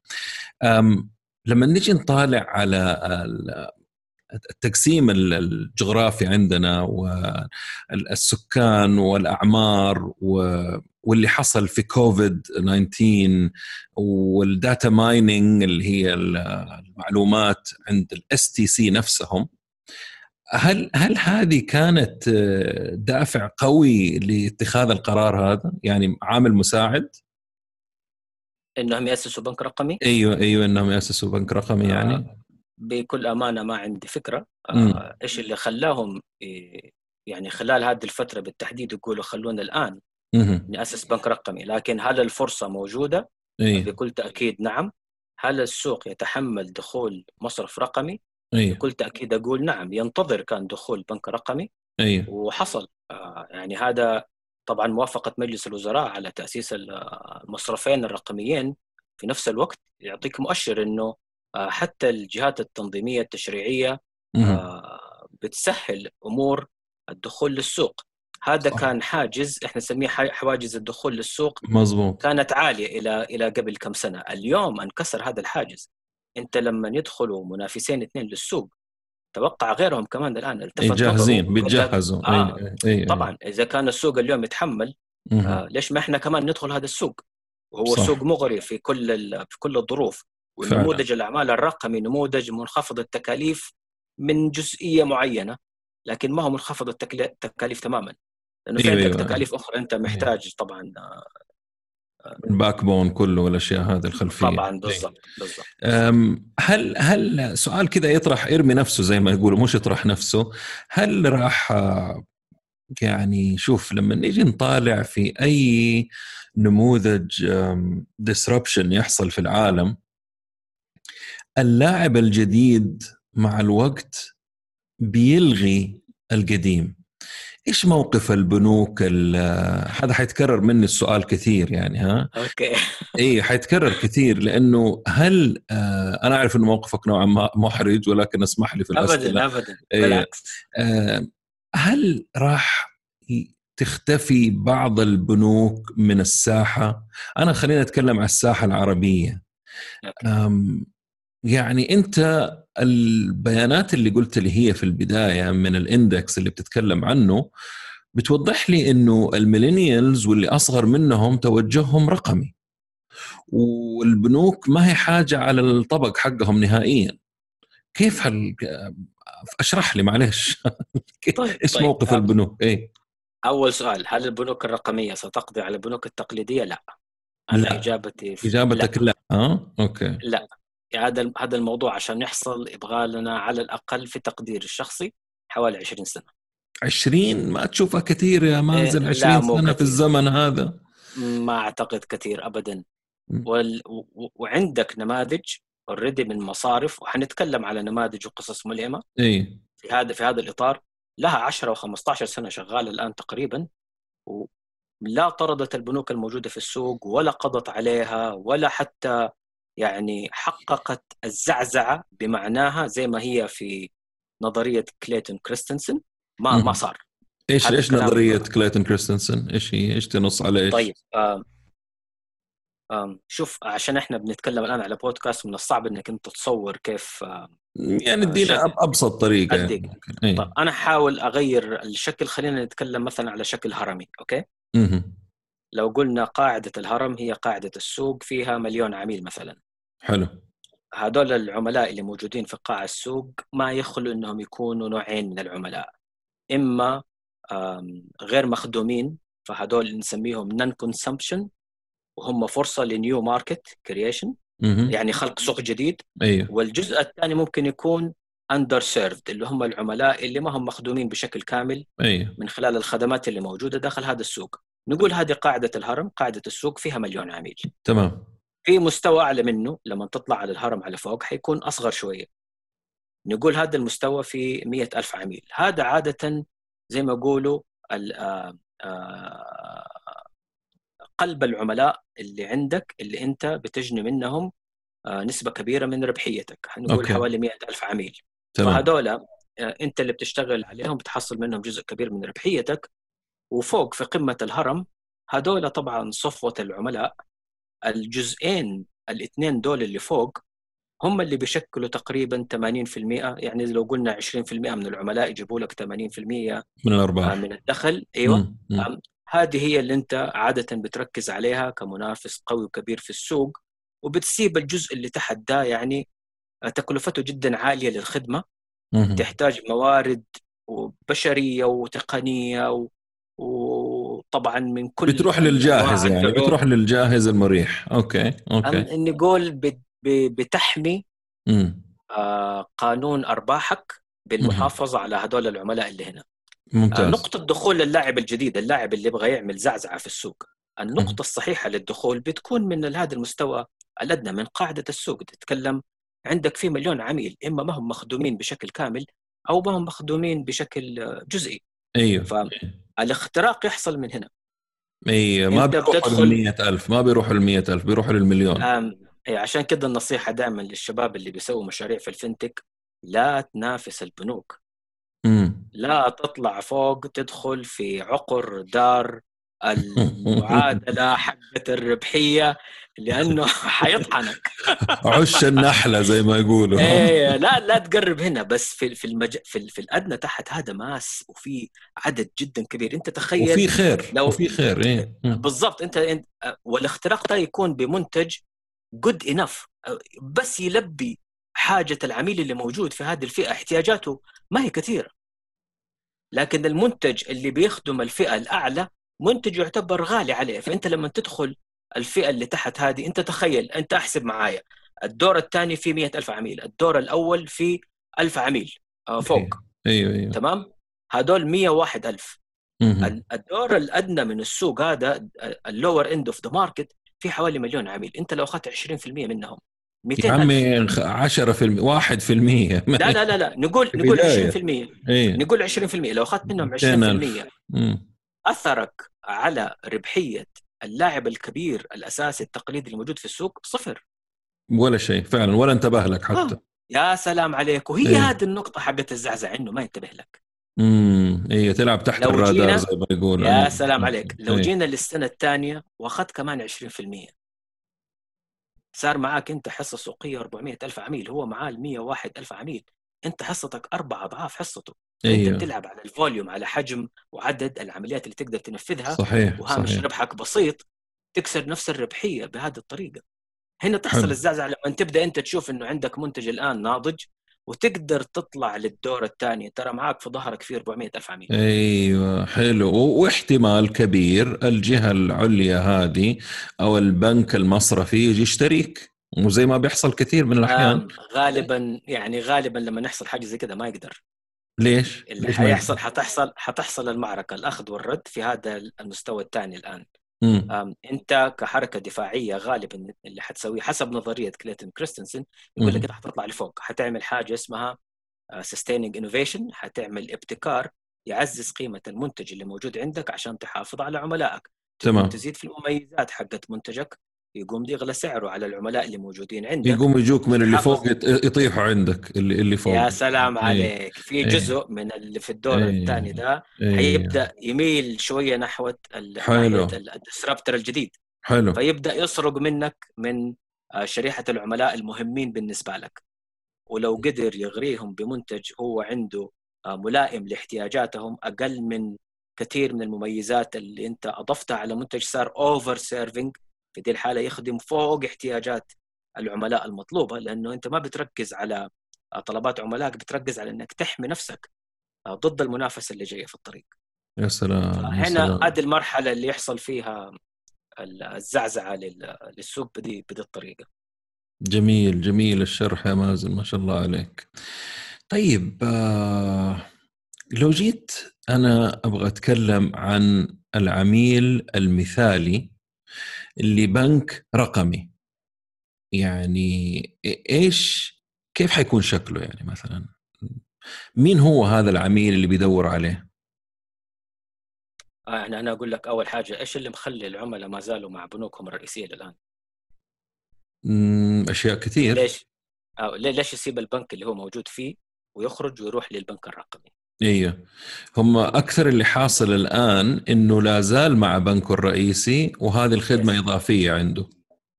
لما نجي نطالع على التقسيم الجغرافي عندنا والسكان والأعمار واللي حصل في كوفيد 19 وال data mining اللي هي المعلومات عند ال STC نفسهم هل هل هذه كانت دافع قوي لاتخاذ القرار هذا؟ يعني عامل مساعد؟ إنهم يأسسوا بنك رقمي؟ أيوه أيوه إنهم يأسسوا بنك رقمي يعني آه بكل أمانة ما عندي فكرة آه إيش اللي خلاهم يعني خلال هذه الفترة بالتحديد يقولوا خلونا الآن نأسس بنك رقمي لكن هل الفرصة موجودة؟ إيه؟ بكل تأكيد نعم هل السوق يتحمل دخول مصرف رقمي؟ إيه؟ بكل تأكيد أقول نعم ينتظر كان دخول بنك رقمي إيه؟ وحصل آه يعني هذا طبعا موافقة مجلس الوزراء على تأسيس المصرفين الرقميين في نفس الوقت يعطيك مؤشر إنه آه حتى الجهات التنظيمية التشريعية آه بتسهل أمور الدخول للسوق. هذا صح. كان حاجز إحنا نسميه حواجز الدخول للسوق مظبوط. كانت عالية إلى إلى قبل كم سنة. اليوم انكسر هذا الحاجز. أنت لما يدخلوا منافسين اثنين للسوق توقع غيرهم كمان الآن التفت جاهزين بيتجهزوا آه. أي أي طبعا إذا كان السوق اليوم يتحمل آه ليش ما إحنا كمان ندخل هذا السوق وهو صح. سوق مغري في كل في كل الظروف ونموذج الأعمال الرقمي نموذج منخفض التكاليف من جزئية معينة لكن ما هو منخفض التكاليف تماما لأنه في عندك. تكاليف أخرى أنت محتاج. طبعا ال backbone كله والأشياء هذه الخلفية. طبعا بالضبط بالضبط. أم، هل هل سؤال كذا يطرح يرمي نفسه زي ما يقولوا مش يطرح نفسه هل راح آه، يعني شوف لما نيجي نطالع في أي نموذج disruption يحصل في العالم اللاعب الجديد مع الوقت بيلغي القديم. إيش موقف البنوك ال- هذا حيتكرر مني السؤال كثير يعني ها؟ أوكي. اي حيتكرر كثير لأنه هل آه أنا أعرف إنه موقفك نوعا ما محرج ولكن اسمح لي في الأسئلة. ابدا ابدا إيه. بالعكس. آه هل راح تختفي بعض البنوك من الساحة؟ أنا خلينا نتكلم عن الساحة العربية. يعني أنت البيانات اللي قلت لي هي في البداية من ال index اللي بتتكلم عنه بتوضح لي إنه ال millennials واللي أصغر منهم توجههم رقمي. والبنوك ما هي حاجة على الطبق حقهم نهائيا. كيف هال أشرح لي معلش طيب إيش طيب. موقف آه، البنوك؟ إيه. أول سؤال هل البنوك الرقمية ستقضي على البنوك التقليدية؟ لا. أنا لا. إجابتي في- إجابتك لا. آه أوكي. لا. هذا هذا الموضوع عشان يحصل يبغى لنا على الأقل في تقديري الشخصي حوالي 20 سنة. 20 ما تشوفها كثير يا مازن إيه، 20 لا، مو سنة في كثير. الزمن هذا. ما أعتقد كثير ابدا. وال... و... وعندك نماذج already من مصارف وحنتكلم على نماذج وقصص ملهمة. إيه في هذا في هذا الإطار لها 10 و15 سنة شغالة الآن تقريبا ولا طردت البنوك الموجودة في السوق ولا قضت عليها ولا حتى يعني حققت الزعزعة بمعناها زي ما هي في نظرية كلايتون كريستنسن ما. ما صار إيش إيش نظرية كلايتون كريستنسن إيش هي إيش تنص على إيش طيب آم آم شوف عشان إحنا بنتكلم الآن على بودكاست من الصعب إنك أنت تصور كيف يعني ادينا شكل. أب- أبسط طريقة يعني. إيه. طيب أنا احاول أغير الشكل خلينا نتكلم مثلا على شكل هرمي أوكي مهم. لو قلنا قاعدة الهرم هي قاعدة السوق فيها مليون عميل مثلا حلو. هذول العملاء اللي موجودين في قاع السوق ما يخلو إنهم يكونوا نوعين من العملاء. إما غير مخدومين فهذول نسميهم non-consumption وهم فرصة ل new market creation. يعني خلق سوق جديد. أيوه. والجزء الثاني ممكن يكون underserved اللي هم العملاء اللي ما هم مخدومين بشكل كامل أيوه. من خلال الخدمات اللي موجودة داخل هذا السوق. نقول هذه قاعدة الهرم قاعدة السوق فيها مليون عميل. تمام. في مستوى أعلى منه لما تطلع على الهرم على فوق حيكون أصغر شوية. نقول هذا المستوى في مية ألف عميل. هذا عادة زي ما يقولوا آه، آه، قلب العملاء اللي عندك اللي أنت بتجني منهم آه، نسبة كبيرة من ربحيتك. هنقول أوكي. حوالي مئة ألف عميل. تمام. فهذول آه، أنت اللي بتشتغل عليهم بتحصل منهم جزء كبير من ربحيتك. وفوق في قمة الهرم هذول طبعا صفوة العملاء. الجزئين الاثنين دول اللي فوق هم اللي بيشكلوا تقريبا 80% يعني لو قلنا 20% من العملاء يجيبوا لك 80% من الأرباح. من الدخل. أيوه. مم. هذه هي اللي أنت عادة بتركز عليها كمنافس قوي وكبير في السوق وبتسيب الجزء اللي تحت ده يعني تكلفته جدا عالية للخدمة. مم. تحتاج موارد وبشرية وتقنية و... وطبعا من كل بتروح للجاهز يعني. بتروح للجاهز المريح. أوكي أوكي. نقول بت- ب- بتحمي مم. آه، قانون أرباحك بالمحافظة على هذول العملاء اللي هنا. آه، ممتاز. نقطة دخول اللاعب الجديد اللاعب اللي يبغى يعمل زعزعة في السوق. مهم. النقطة الصحيحة للدخول بتكون من هذا المستوى الأدنى من قاعدة السوق. تتكلم عندك في مليون عميل إما ما هم مخدومين بشكل كامل أو ما هم مخدومين بشكل آه، جزئي. أيوه. فالاختراق يحصل من هنا. أيوه ما بيروحوا بتدخل- لل ألف ما بيروحوا لل ألف بيروحوا للمليون. إيه، عشان كده النصيحة دائما للشباب اللي بيسووا مشاريع في الفنتك لا تنافس البنوك. مم. لا تطلع فوق تدخل في عقر دار المعادلة حقت الربحية لأنه حيطحنك. عش النحلة زي ما يقولوا. إيه لا لا تقرب هنا بس في في المج... في, في الأدنى تحت هذا ماس وفي عدد جدا كبير. أنت تخيل وفي خير لو- وفي خير إيه. مم. بالضبط. أنت أنت والاختراق ده يكون بمنتج جود انف بس يلبي حاجة العميل اللي موجود في هذه الفئة احتياجاته ما هي كثيرة. لكن المنتج اللي بيخدم الفئة الأعلى منتج يعتبر غالي عليه. فأنت لما تدخل الفئة اللي تحت هذه أنت تخيل أنت أحسب معايا. الدور الثاني فيه مئة ألف عميل الدور الأول فيه ألف عميل آه، فوق. أيوه أيوه. تمام؟ هدول 101 ألف. الدور الأدنى من السوق هذا ال lower end of the market في حوالي مليون عميل. أنت لو أخذت 20% منهم 200 يا عمي 10% 1% لا لا لا لا. نقول نقول البداية. 20% إيه. نقول 20% لو أخذت منهم 200,000. 20% مم. أثرك على ربحية اللاعب الكبير الأساسي التقليدي الموجود في السوق صفر. ولا شيء فعلا ولا انتبه لك حتى. يا سلام عليك. وهي إيه. هذه النقطة حقت الزعزع إنه ما ينتبه لك. امم إيه تلعب تحت الرادار زي ما يقولوا. يا إيه. سلام عليك. لو إيه. جينا للسنة الثانية واخذت كمان 20% صار معاك أنت حصة سوقية 400 ألف عميل هو معاه ال 101 ألف عميل. أنت حصتك أربع أضعاف حصته. أنت أيوه. بتلعب على الفوليوم على حجم وعدد العمليات اللي تقدر تنفذها. صحيح وهامش صحيح. ربحك بسيط تكسر نفس الربحية بهذه الطريقة. هنا تحصل حلو. الزعزعة لما تبدأ أنت تشوف إنه عندك منتج الآن ناضج وتقدر تطلع للدور الثاني. ترى معاك في ظهرك فيه 400 ألف عميل. أيوه حلو. واحتمال كبير الجهة العليا هذه أو البنك المصرفي يجي يشتريك. وزي ما بيحصل كثير من الأحيان. آم، غالبا يعني غالبا لما نحصل حاجة زي كذا ما يقدر. ليش؟ اللي ليش حيحصل؟ حتحصل حتحصل المعركة الأخذ والرد في هذا المستوى الثاني الآن مم. أم، أنت كحركة دفاعية غالبا اللي حتسويه حسب نظرية كلايتون كريستنسن يقول لك. إنت حتطلع لفوق حتعمل حاجة اسمها sustaining innovation حتعمل ابتكار يعزز قيمة المنتج اللي موجود عندك عشان تحافظ على عملائك تمام. تزيد في المميزات حقت منتجك يقوم يغلى سعره على العملاء اللي موجودين عندك يقوم يجوك من اللي. فوق يط- يطيحوا عندك اللي اللي فوق يا سلام إيه. عليك في إيه. جزء من اللي في الدور إيه. الثاني ده إيه. حيبدأ يميل شوية نحو حلو. ال disruptor الجديد حلو فيبدأ يسرق منك من آه، شريحة العملاء المهمين بالنسبة لك ولو قدر يغريهم بمنتج هو عنده آه، ملائم لاحتياجاتهم أقل من كثير من المميزات اللي أنت اضفتها على منتج صار over-serving في دي الحالة يخدم فوق احتياجات العملاء المطلوبة لأنه أنت ما بتركز على طلبات عملائك بتركز على إنك تحمي نفسك ضد المنافسة اللي جاية في الطريق. يا سلام هنا. هذه المرحلة اللي يحصل فيها الزعزعة لل- للسوق بدي بدي الطريقة. جميل جميل الشرح يا مازن ما شاء الله عليك. طيب آه لو جيت أنا أبغى أتكلم عن العميل المثالي اللي بنك رقمي يعني إيش كيف حيكون شكله يعني مثلا مين هو هذا العميل اللي بيدور عليه آه، يعني أنا أقول لك أول حاجة إيش اللي مخلي العملاء ما زالوا مع بنوكهم الرئيسية الان؟ مم، أشياء كثير ليش؟ أو ليه- ليش يسيب البنك اللي هو موجود فيه ويخرج ويروح للبنك الرقمي؟ أيوه هم أكثر اللي حاصل الآن إنه لا زال مع بنكه الرئيسي وهذه الخدمة Yes. إضافية عنده.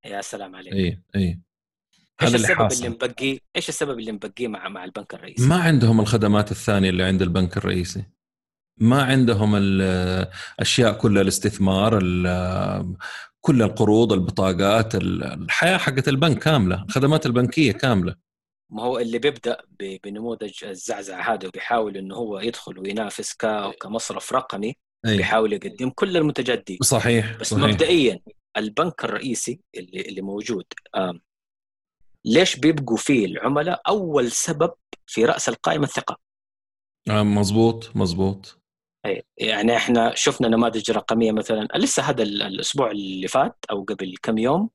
يا سلام عليك. اي اي إيش هذا اللي السبب حاصل. اللي مبقيه إيش السبب اللي مبقيه مع مع البنك الرئيسي؟ ما عندهم الخدمات الثانية اللي عند البنك الرئيسي. ما عندهم الاشياء كلها الاستثمار ال- كل القروض البطاقات ال- الحياة حقت البنك كاملة الخدمات البنكية كاملة. ما هو اللي بيبدأ بنموذج الزعزع هذا وبيحاول إنه هو يدخل وينافس ك- كمصرف رقمي أي. بيحاول يقدم كل المنتجات دي صحيح بس صحيح. مبدئيا البنك الرئيسي اللي اللي موجود ليش بيبقوا فيه العملاء أول سبب في رأس القائمة الثقة؟ آه، مزبوط مزبوط أي. يعني إحنا شفنا نماذج رقمية مثلا لسه هذا ال- الأسبوع اللي فات أو قبل كم يوم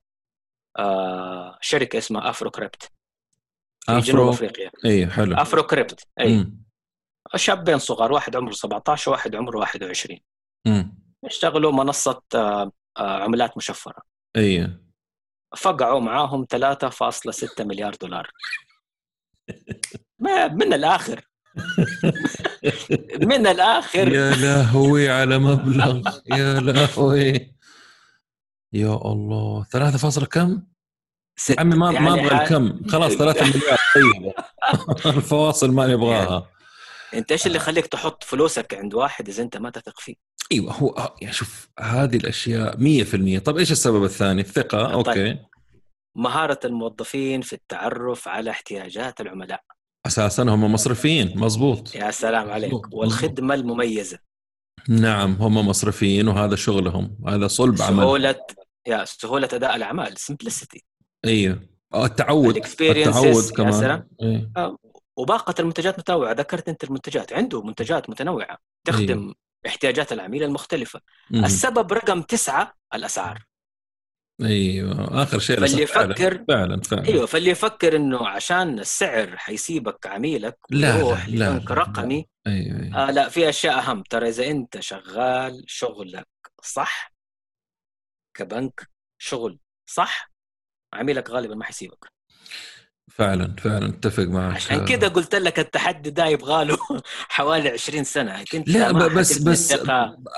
آه شركة اسمها أفرو كريبت. في جنوب أفريقيا. اي حلو. أفرو كريبت اي مم. شابين صغار واحد عمره 17 وواحد عمره 21 مم. يشتغلوا منصة آه آه عملات مشفرة. اي فقعوا معاهم 3.6 مليار دولار. ما من الآخر. من الآخر. يا لهوي على مبلغ. يا لهوي. يا الله. ثلاثة فاصلة كم؟ ست عمي ما ما يعني أبغى ح- الكم خلاص ثلاثة مليار. طيب. الفواصل ما نبغاها. انت إيش اللي يخليك تحط فلوسك عند واحد إذا أنت ما تثق فيه؟ إيوه هو يعني شوف هذه الأشياء 100% طب إيش السبب الثاني؟ الثقة. طيب. أوكي. مهارة الموظفين في التعرف على احتياجات العملاء. أساسا هم مصرفيين مزبوط يا سلام عليك. مظبوط، والخدمة المميزة. نعم هم مصرفيين وهذا شغلهم. هذا صلب عمل. سهولة يا سهولة أداء الأعمال. سمبلسيتي إيوه. التعود التعود كمان. إيه. آه، وباقة المنتجات متنوعة ذكرت أنت المنتجات عنده منتجات متنوعة تخدم أيوه. احتياجات العميل المختلفة مم. السبب رقم تسعة الأسعار أيوه آخر شيء فاللي يفكر فعلا فعلا أيوه فاللي يفكر إنه عشان السعر حيسيبك عميلك ويروح لبنك رقمي أيوة أيوة. آه لا في أشياء أهم ترى إذا أنت شغال شغلك صح كبنك شغل صح عميلك غالبا ما حيسيبك. فعلا فعلا أتفق معك. عشان كذا قلت لك التحدي ده يبغى له حوالي 20 سنة. كنت لا بس بس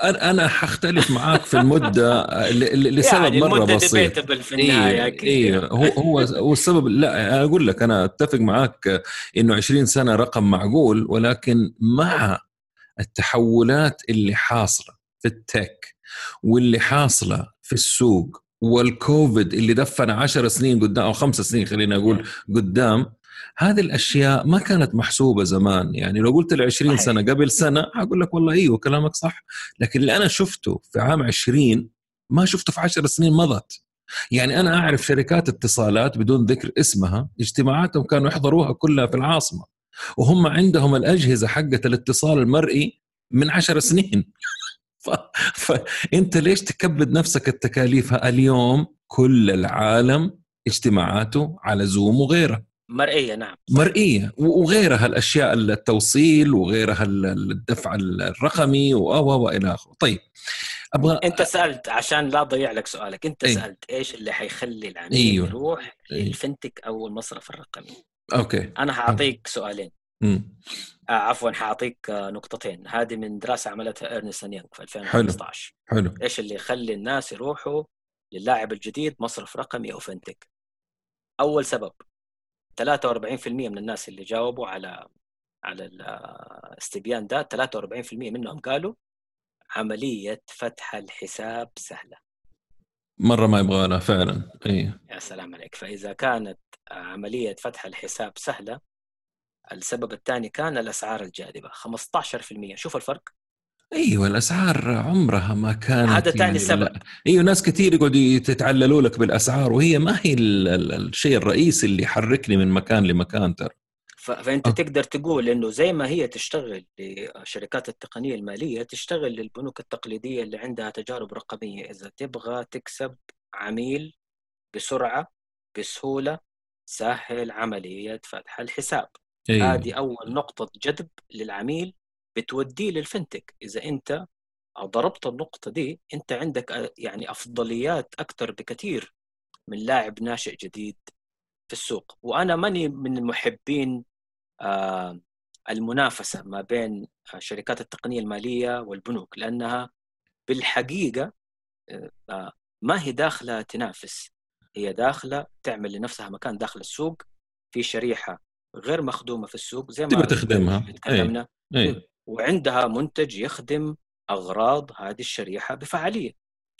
أنا حختلف معاك في المدة لسبب يعني مرة بسيط. في النهاية إيه, إيه هو هو هو السبب لا أنا أقول لك أنا أتفق معاك إنه 20 سنة رقم معقول ولكن مع التحولات اللي حاصلة في التك واللي حاصلة في السوق والكوفيد اللي دفنا عشر سنين قدام أو خمس سنين خلينا أقول قدام هذه الأشياء ما كانت محسوبة زمان. يعني لو قلت لي 20 سنة قبل سنة أقول لك والله إيوه كلامك صح. لكن اللي أنا شفته في عام 20 ما شفته في 10 سنين مضت. يعني أنا أعرف شركات اتصالات بدون ذكر اسمها اجتماعاتهم كانوا يحضروها كلها في العاصمة وهم عندهم الأجهزة حقة الاتصال المرئي من عشر سنين. فانت ليش تكبد نفسك التكاليف؟ اليوم كل العالم اجتماعاته على زوم وغيره. مرئية نعم. مرئية. وغيرها الأشياء التوصيل وغيرها الدفع الرقمي و إلى آخره. طيب أبغى أنت سألت عشان لا أضيع لك سؤالك. أنت أيه؟ سألت إيش اللي حيخلي العميل أيوه. يروح أيوه. للفنتك أو المصرف الرقمي؟ أوكي. أنا حاعطيك سؤالين. آه عفوا حأعطيك آه نقطتين. هذه من دراسة عملتها ارنست يانغ في 2015 حلو. حلو. إيش اللي يخلي الناس يروحوا للاعب الجديد مصرف رقمي أو fintech أول سبب 43% من الناس اللي جاوبوا على على الاستبيان ده 43% منهم قالوا عملية فتح الحساب سهلة. مرة ما يبغى لها فعلا. اي يا سلام عليك. فإذا كانت عملية فتح الحساب سهلة السبب الثاني كان الأسعار الجاذبة 15% شوف الفرق. أيوه الأسعار عمرها ما كانت هذا ثاني يعني سبب أيوه ناس كثير يقعدوا يتعللوا لك بالأسعار وهي ما هي الشيء الرئيسي اللي يحركني من مكان لمكان ترى. فأنت أه. تقدر تقول إنه زي ما هي تشتغل لشركات التقنية المالية تشتغل للبنوك التقليدية اللي عندها تجارب رقمية. إذا تبغى تكسب عميل بسرعة بسهولة سهل عملية فتح الحساب. أيوة. هذه أول نقطة جذب للعميل بتوديه للفنتك. إذا أنت ضربت النقطة دي أنت عندك يعني أفضليات أكثر بكثير من لاعب ناشئ جديد في السوق. وأنا ماني من المحبين المنافسة ما بين شركات التقنية المالية والبنوك لأنها بالحقيقة ما هي داخلة تنافس. هي داخلة تعمل لنفسها مكان داخل السوق في شريحة غير مخدومة في السوق زي ما تبغى تخدمها تكلمنا أي. أي. وعندها منتج يخدم أغراض هذه الشريحة بفعالية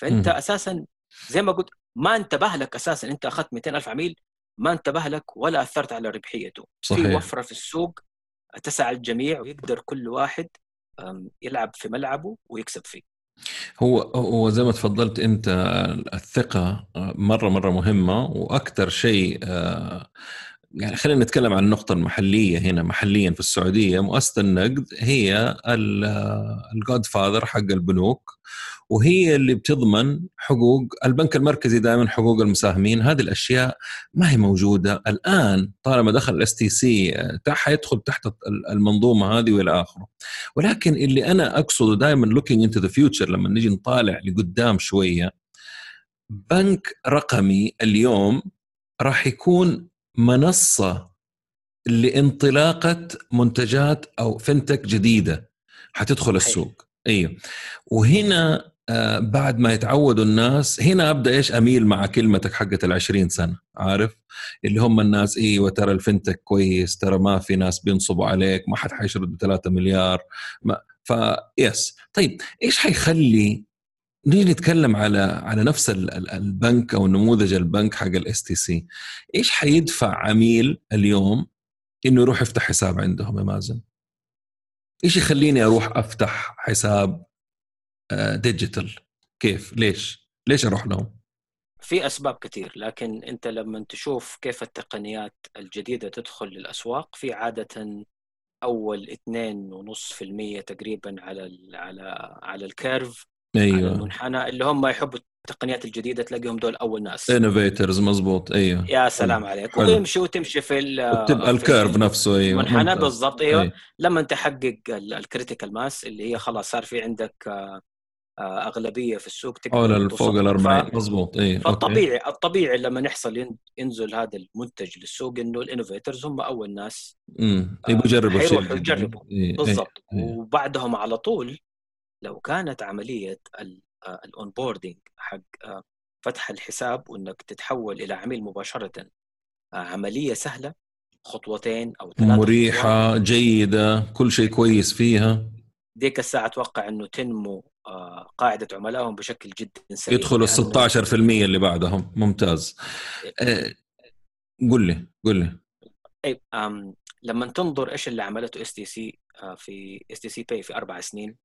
فأنت م. أساسا زي ما قلت ما انتبه لك أساسا أنت أخذت 200 ألف عميل ما انتبه لك ولا أثرت على ربحيته صحيح. في وفرة في السوق تسع الجميع ويقدر كل واحد يلعب في ملعبه ويكسب فيه هو هو زي ما تفضلت أنت الثقة مرة مرة مهمة وأكثر شيء آه، يعني خلينا نتكلم عن النقطة المحلية هنا محليا في السعودية. مؤسسة النقد هي ال godfather حق البنوك وهي اللي بتضمن حقوق البنك المركزي دائما حقوق المساهمين. هذه الأشياء ما هي موجودة. الآن طالما دخل ال STC حيدخل تحت المنظومة هذه وإلى آخره. ولكن اللي أنا أقصده دائما looking into the future لما نجي نطالع لقدام شوية بنك رقمي اليوم راح يكون منصة لانطلاقة منتجات أو fintech جديدة حتدخل السوق. أيوه وهنا آه بعد ما يتعودوا الناس هنا أبدأ إيش؟ أميل مع كلمتك حقت ال20 سنة عارف؟ اللي هم الناس أيوه ترى ال fintech كويس ترى ما في ناس بينصبوا عليك ما حد حيشرد ب 3 مليار ما ف yes طيب إيش حيخلي نيجي نتكلم على على نفس البنك أو نموذج البنك حق ال STC إيش حيدفع عميل اليوم إنه يروح يفتح حساب عندهم؟ يا مازن إيش يخليني أروح أفتح حساب digital؟ آه، كيف؟ ليش؟ ليش أروح لهم؟ في أسباب كثير لكن أنت لما تشوف كيف التقنيات الجديدة تدخل للأسواق في عادة أول 2.5% تقريبا على ال على على ال curve. أيوه المنحنى اللي هم يحبوا التقنيات الجديدة تلاقيهم دول أول ناس innovators مزبوط أيوه يا سلام عليك. ويمشي وتمشي في تبقى الكيرف نفسه أيوه ممتاز. بالضبط أيوه أيوة. لما تحقق ال critical mass اللي هي خلاص صار في عندك آه، آه، أغلبية في السوق تقدر حول توصل. فوق ال 40 ف- مزبوط أيوه okay. فالطبيعي الطبيعي لما يحصل ين- ينزل هذا المنتج للسوق إنه ال innovators هم أول ناس امم يبغوا يجربوا الشيء الجديد. يجربوا. إيه، بالضبط إيه، إيه. وبعدهم على طول لو كانت عملية ال onboarding حق آه، فتح الحساب وإنك تتحول إلى عميل مباشرة آه، عملية سهلة خطوتين أو ثلاث خطوات. مريحه جيدة كل شيء كويس فيها. ديك الساعة أتوقع إنه تنمو آه، قاعدة عملائهم بشكل جدا سريع يدخلوا ال لأنه- 16% اللي بعدهم. ممتاز. آه، قل لي قل لي. طيب لما تنظر إيش اللي عملته اس تي سي في اس تي سي باي في أربع سنين. آه،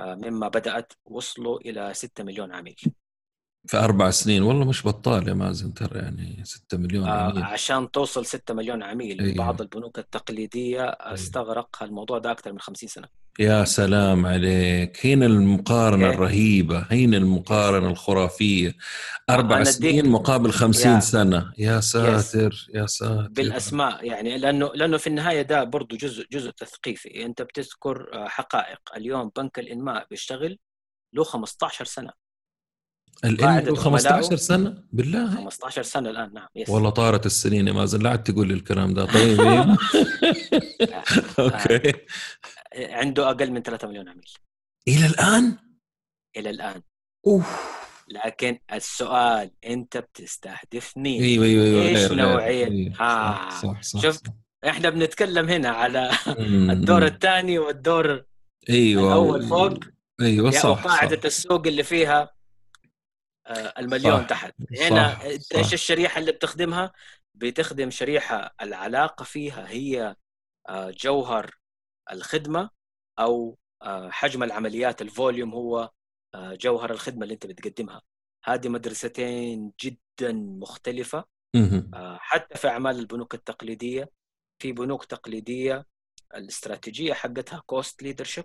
مما بدأت وصلوا إلى 6 مليون عميل. في أربع سنين. والله مش بطال يا مازن ترى يعني 6 مليون آه، عميل. عشان توصل 6 مليون عميل أيوه. بعض البنوك التقليدية استغرق الموضوع ده أكثر من 50 سنة. يا سلام عليك. هنا المقارنة okay. الرهيبة هنا المقارنة الخرافية. أربع سنين مقابل خمسين يا. سنة. يا ساتر يا ساتر. بالأسماء يعني لأنه لأنه في النهاية ده برضه جزء جزء تثقيفي. أنت بتذكر آه، حقائق. اليوم بنك الإنماء بيشتغل له 15 سنة. قاعدة 15 عملائه. سنة بالله 15 سنة الآن نعم yes والله طارت السنين يا مازن لا عاد تقول لي الكلام ده طيب إيه. أوكي عنده أقل من 3 مليون عميل إلى الآن إلى الآن أوف لكن السؤال أنت بتستهدف مين؟ أيوه أيوه أيوه غير. نوعية؟ أيوة، ها. صح صح صح, شفت؟ صح. إحنا بنتكلم هنا على. الدور الثاني والدور أيوه الأول فوق أيوه صح وقاعدة صح. السوق اللي فيها آه، المليون صح. تحت هنا انت. إيش الشريحة اللي بتخدمها؟ بتخدم شريحة العلاقة فيها هي آه، جوهر الخدمة أو آه، حجم العمليات ال volume هو آه، جوهر الخدمة اللي أنت بتقدمها هذه مدرستين جدا. آه، حتى في أعمال البنوك التقليدية في بنوك تقليدية الاستراتيجية حقتها cost leadership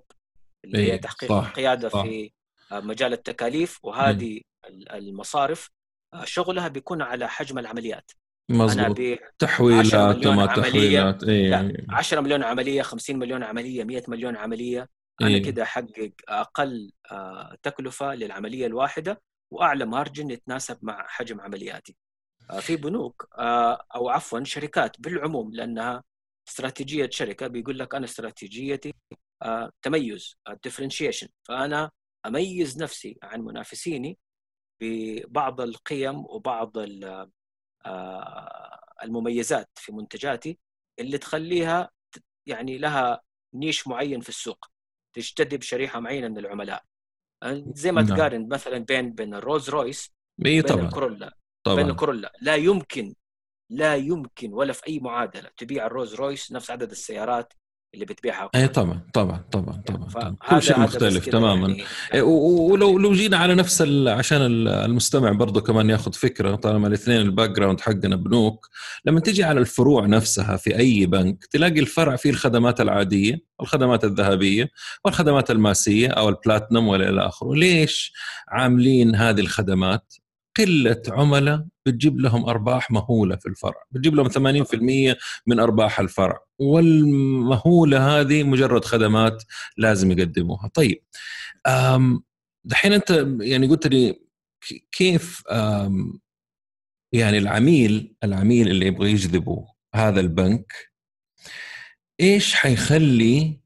اللي هي إيه، تحقيق القيادة. في آه، مجال التكاليف وهذه المصارف آه، شغلها بيكون على حجم العمليات مظبوط ابيع 10 تحويلات وما. تحويلات لا 10 مليون عملية 50 مليون عملية 100 مليون عملية أنا إيه. كده أحقق أقل آه، تكلفة للعملية الواحدة وأعلى مارجن يتناسب مع حجم عملياتي. آه، في بنوك أو عفوا شركات بالعموم لأنها استراتيجية شركة بيقول لك أنا استراتيجيتي تميز ال differentiation فأنا أميز نفسي عن منافسيني ببعض القيم وبعض آه، المميزات في منتجاتي اللي تخليها يعني لها niche معين في السوق تجتذب شريحة معينة من العملاء. آه، زي ما نعم. تقارن مثلا بين بين الرولز رويس إي بين طبعا. الكورولا بين طبعا الكورولا لا يمكن لا يمكن ولا في أي معادلة تبيع الرولز رويس نفس عدد السيارات اللي بتبيعها اي. طبعا طبعا طبعا طبعا, طبعا. فهذا- كل شيء مختلف تماما يعني إيه، ولو لو جينا على نفس ال- عشان ال- المستمع برضه كمان ياخذ فكرة طالما الاثنين ال background حقنا بنوك لما تجي على الفروع نفسها في أي بنك تلاقي الفرع فيه الخدمات العادية الخدمات الذهبية والخدمات الماسية أو البلاتنم والى إلى آخره ليش عاملين هذه الخدمات قلة عملاء بتجيب لهم أرباح مهولة في الفرع بتجيب لهم 80% من أرباح الفرع والمهولة هذه مجرد خدمات لازم يقدموها. طيب دحين أنت يعني قلت لي كيف يعني العميل العميل اللي يبغى يجذبه هذا البنك إيش حيخلي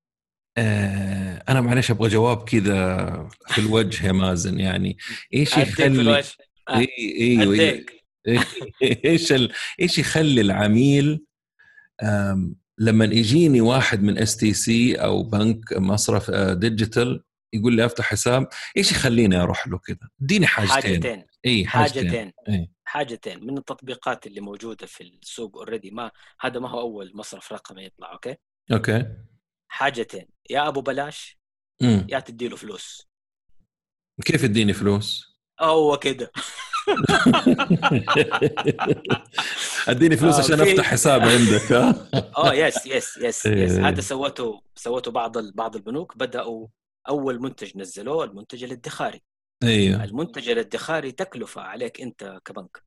آه أنا معلش أبغى جواب كذا في الوجه يا مازن يعني إيش يخلي اي أيوه أيوة. أديك. إيش ال... إيش يخلي العميل. لما يجيني واحد من اس تي سي أو بنك مصرف آه، digital يقول لي أفتح حساب إيش يخليني أروح له كذا اديني حاجتين. حاجتين. اي حاجتين. حاجتين. إيه. حاجتين من التطبيقات اللي موجودة في السوق already ما هذا ما هو أول مصرف رقمي يطلع okay؟ okay. حاجتين. يا أبو بلاش يا تدي له فلوس. كيف اديني فلوس؟ هو كده. أديني فلوس آه، عشان أفتح حساب عندك آه yes yes yes. yes هذا سوته سوته بعض بعض البنوك. بدأوا أول منتج نزلوه المنتج الادخاري. أيوه المنتج الادخاري تكلفة عليك أنت كبنك.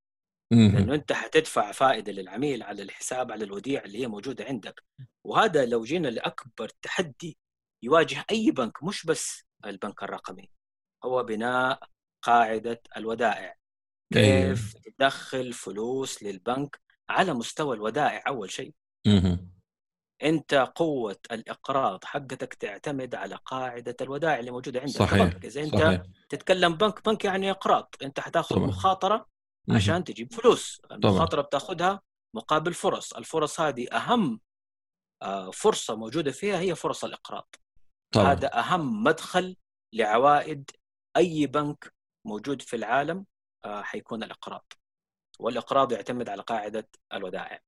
لأنه أنت حتدفع فائدة للعميل على الحساب على الوديعه اللي هي موجودة عندك. وهذا لو جينا لأكبر تحدي يواجه أي بنك مش بس البنك الرقمي. هو بناء قاعدة الودائع. كيف تدخل فلوس للبنك على مستوى الودائع أول شيء. أنت قوة الإقراض حقتك تعتمد على قاعدة الودائع اللي موجودة عندك صحيح كبنك إذا أنت صحيح. تتكلم بنك بنك يعني إقراض. أنت حتاخذ طبعاً. مخاطرة. عشان تجيب فلوس. المخاطرة بتاخذها مقابل فرص. الفرص هذه أهم آه، فرصة موجودة فيها هي فرص الإقراض. طبعا. هذا أهم مدخل لعوائد أي بنك موجود في العالم آه، حيكون الإقراض. والإقراض يعتمد على قاعدة الودائع.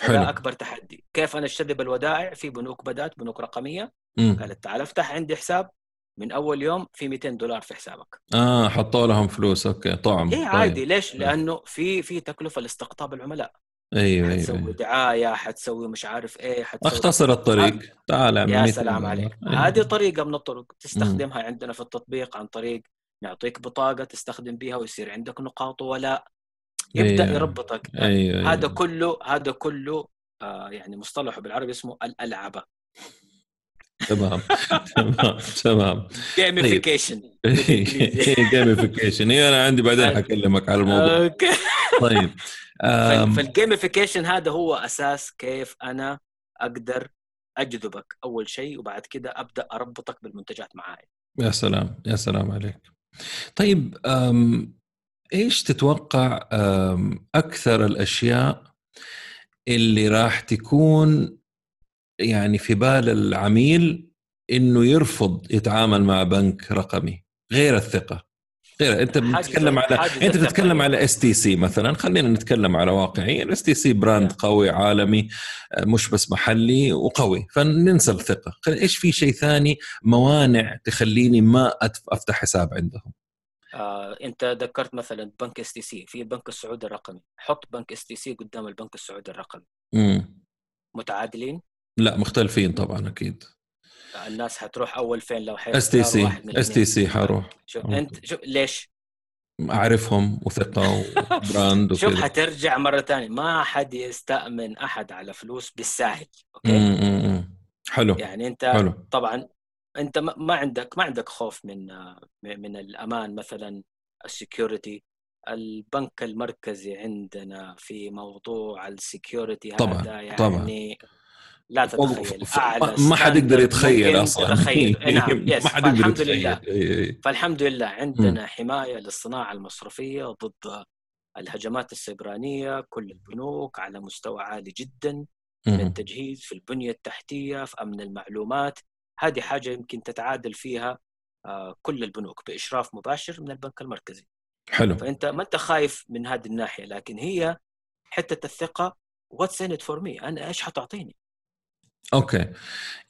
هذا أكبر تحدي. كيف أنا اجتذب الودائع؟ في بنوك بدات بنوك رقمية. قالت تعال افتح عندي حساب. من أول يوم في 200 دولار في حسابك. آه حطوا لهم فلوس. أوكي طعم. إيه طيب. عادي. ليش؟ لأنه في في تكلفة لاستقطاب العملاء. أيوه حتسوي أيوه. دعاية حتسوي مش عارف إيه حتسوي اختصر الطريق. تعال اعمل يا 100 سلام. عليك. أيوة. هذه طريقة من الطرق تستخدمها عندنا في التطبيق عن طريق نعطيك بطاقة تستخدم بها ويصير عندك نقاط ولاء يبدأ أيوة. يربطك. أيوه هذا أيوة. كله هذا كله آه يعني مصطلحه بالعربي اسمه الألعبة. تمام تمام تمام. gamification gamification هي أنا عندي بعدين حكلمك على الموضوع. okay. طيب فالجيميفيكيشن هذا هو أساس كيف أنا أقدر أجذبك أول شيء وبعد كده أبدأ أربطك بالمنتجات معاي. يا سلام يا سلام عليك. طيب إيش تتوقع أكثر الأشياء اللي راح تكون يعني في بال العميل إنه يرفض يتعامل مع بنك رقمي غير الثقة؟ غير أنت بتتكلم على أنت الثقة. تتكلم على اس تي سي مثلا. خلينا نتكلم على واقعي. الاس تي سي brand قوي عالمي آه، مش بس محلي وقوي. فننسى الثقة. خل- إيش في شيء ثاني موانع تخليني ما أفتح حساب عندهم؟ آه، أنت ذكرت مثلا بنك اس تي سي في البنك السعودي الرقمي. حط بنك اس تي سي قدام البنك السعودي الرقمي. مم. متعادلين؟ لا مختلفين طبعا أكيد. الناس حتروح أول فين لو اس تي سي اس تي سي حروح. شوف أنت شوف ليش؟ أعرفهم وثقة و brand شوف وكذا. حترجع مرة ثانية ما حد يستأمن أحد على فلوس بالساهل okay. حلو. يعني أنت حلو. طبعا أنت ما عندك ما عندك خوف من من الأمان مثلا ال security. البنك المركزي عندنا في موضوع ال security طبعاً، هذا يعني طبعاً. لا تتخيل أعلى ما- حد يقدر يتخيل أصلا. تتخيل إيه نعم يس ما حد يقدر فالحمد يتخيل. لله إي، إي. فالحمد لله عندنا حماية للصناعة المصرفية ضد الهجمات السيبرانية كل البنوك على مستوى عالي جدا من مم. تجهيز في البنية التحتية في أمن المعلومات. هذه حاجة يمكن تتعادل فيها آه، كل البنوك بإشراف مباشر من البنك المركزي. حلو. فأنت ما أنت خايف من هذه الناحية؟ لكن هي حتة الثقة. what's in for me أنا إيش حتعطيني؟ okay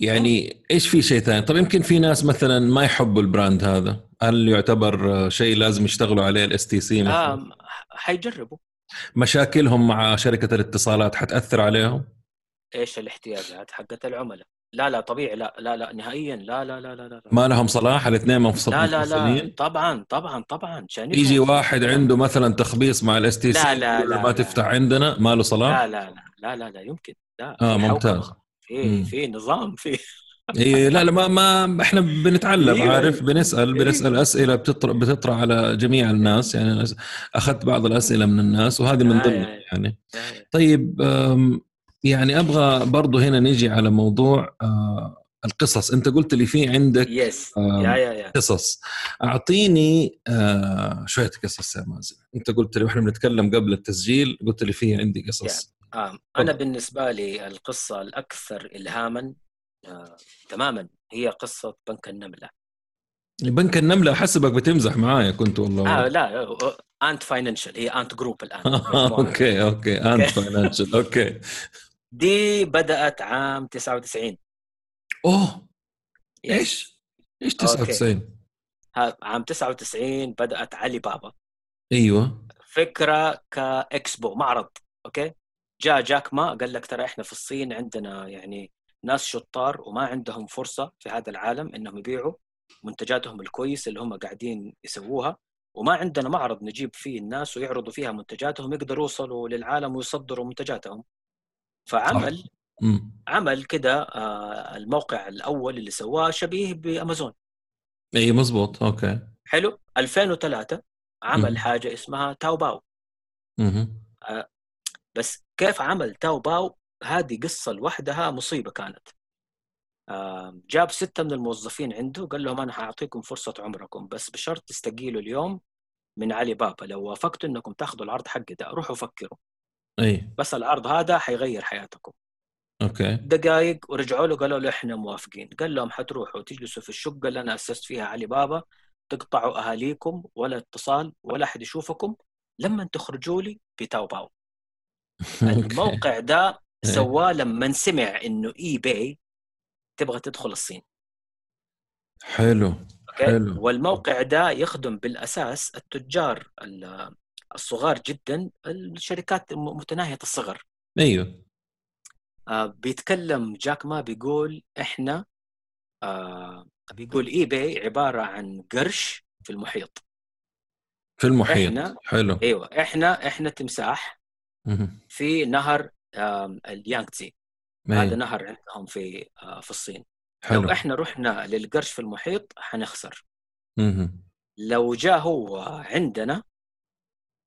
يعني إيش في شيء ثاني طب يمكن في ناس مثلا ما يحبوا ال brand هذا هل يعتبر آه، شيء لازم يشتغلوا عليه الاس تي سي مثلا آه حيجربوا مشاكلهم مع شركه الاتصالات حتاثر عليهم إيش الاحتياجات حقت العملاء لا لا طبيعي لا لا لا نهائيا لا لا لا لا لا ما لهم صلاح الاثنين منفصل لا لا لا منفصلين طبعا طبعا طبعا. يجي واحد عنده مثلا تخبيص مع الاس تي لا، سي لا، لا، ما لا. تفتح عندنا ما له صلاح لا لا لا لا لا لا يمكن لا آه ممتاز. في. في نظام في إيه لا لا ما ما إحنا بنتعلم أيوة. عارف؟ بنسأل بنسأل أسئلة بتطرح بتطرح على جميع الناس يعني أنا أخذت بعض الأسئلة من الناس وهذه من آه، ضمنها آه. يعني. طيب أم، يعني أبغى برضو هنا نيجي على موضوع آه، القصص. أنت قلت لي في عندك يس آم، يا يا يا قصص. أعطيني آه، شوية قصص يا مازن. أنت قلت لي وإحنا بنتكلم قبل التسجيل قلت لي في عندي قصص. آه. أنا بالنسبة لي القصة الأكثر الهاما آه. تماما هي قصة بنك النملة بنك النملة أحسبك بتمزح معايا كنت والله آه لا انت Ant Financial هي Ant Group الآن. okay okay Ant Financial okay دي بدأت عام 99 أوه. إيش؟ إيش okay. 99 ها- عام 99 بدأت علي بابا أيوه فكرة كإكسبو معرض okay جاء جاك ما قال لك ترى إحنا في الصين عندنا يعني ناس شطار وما عندهم فرصة في هذا العالم إنهم يبيعوا منتجاتهم الكويسه اللي هم قاعدين يسووها. وما عندنا معرض نجيب فيه الناس ويعرضوا فيها منتجاتهم يقدروا يوصلوا للعالم ويصدروا منتجاتهم. فعمل. عمل كده آه، الموقع الأول اللي سواه شبيه بأمازون. إي مزبوط. okay. حلو. 2003 عمل مم. حاجة اسمها تاو باو. مهم. بس كيف عمل تاو باو هذه قصة لوحدها مصيبة كانت. جاب ستة من الموظفين عنده قال لهم أنا حأعطيكم فرصة عمركم بس بشرط تستقيلوا اليوم من علي بابا. لو وافقتوا أنكم تاخذوا العرض حقي ده روحوا فكروا. أي. بس العرض هذا حيغير حياتكم. okay. دقائق ورجعوا له قالوا له إحنا موافقين. قال لهم حتروحوا تجلسوا في الشقة اللي أنا أسست فيها علي بابا تقطعوا أهاليكم ولا اتصال ولا أحد يشوفكم. لما تخرجوا لي بتاو باو الموقع ده إيه. سواه لما سمع إنه eBay تبغى تدخل الصين. حلو؟ حلو. والموقع ده يخدم بالأساس التجار ال- الصغار جدا الشركات متناهية الصغر. أيوه. آه، بيتكلم جاك ما بيقول إحنا آه، بيقول اي باي عبارة عن قرش في المحيط. في المحيط. إحنا- حلو. أيوه إحنا إحنا تمساح. في نهر آم، اليانغتزي هذا. نهر عندهم في آه، في الصين. حلو. لو إحنا رحنا للقرش في المحيط حنخسر. مهم. لو جاء هو عندنا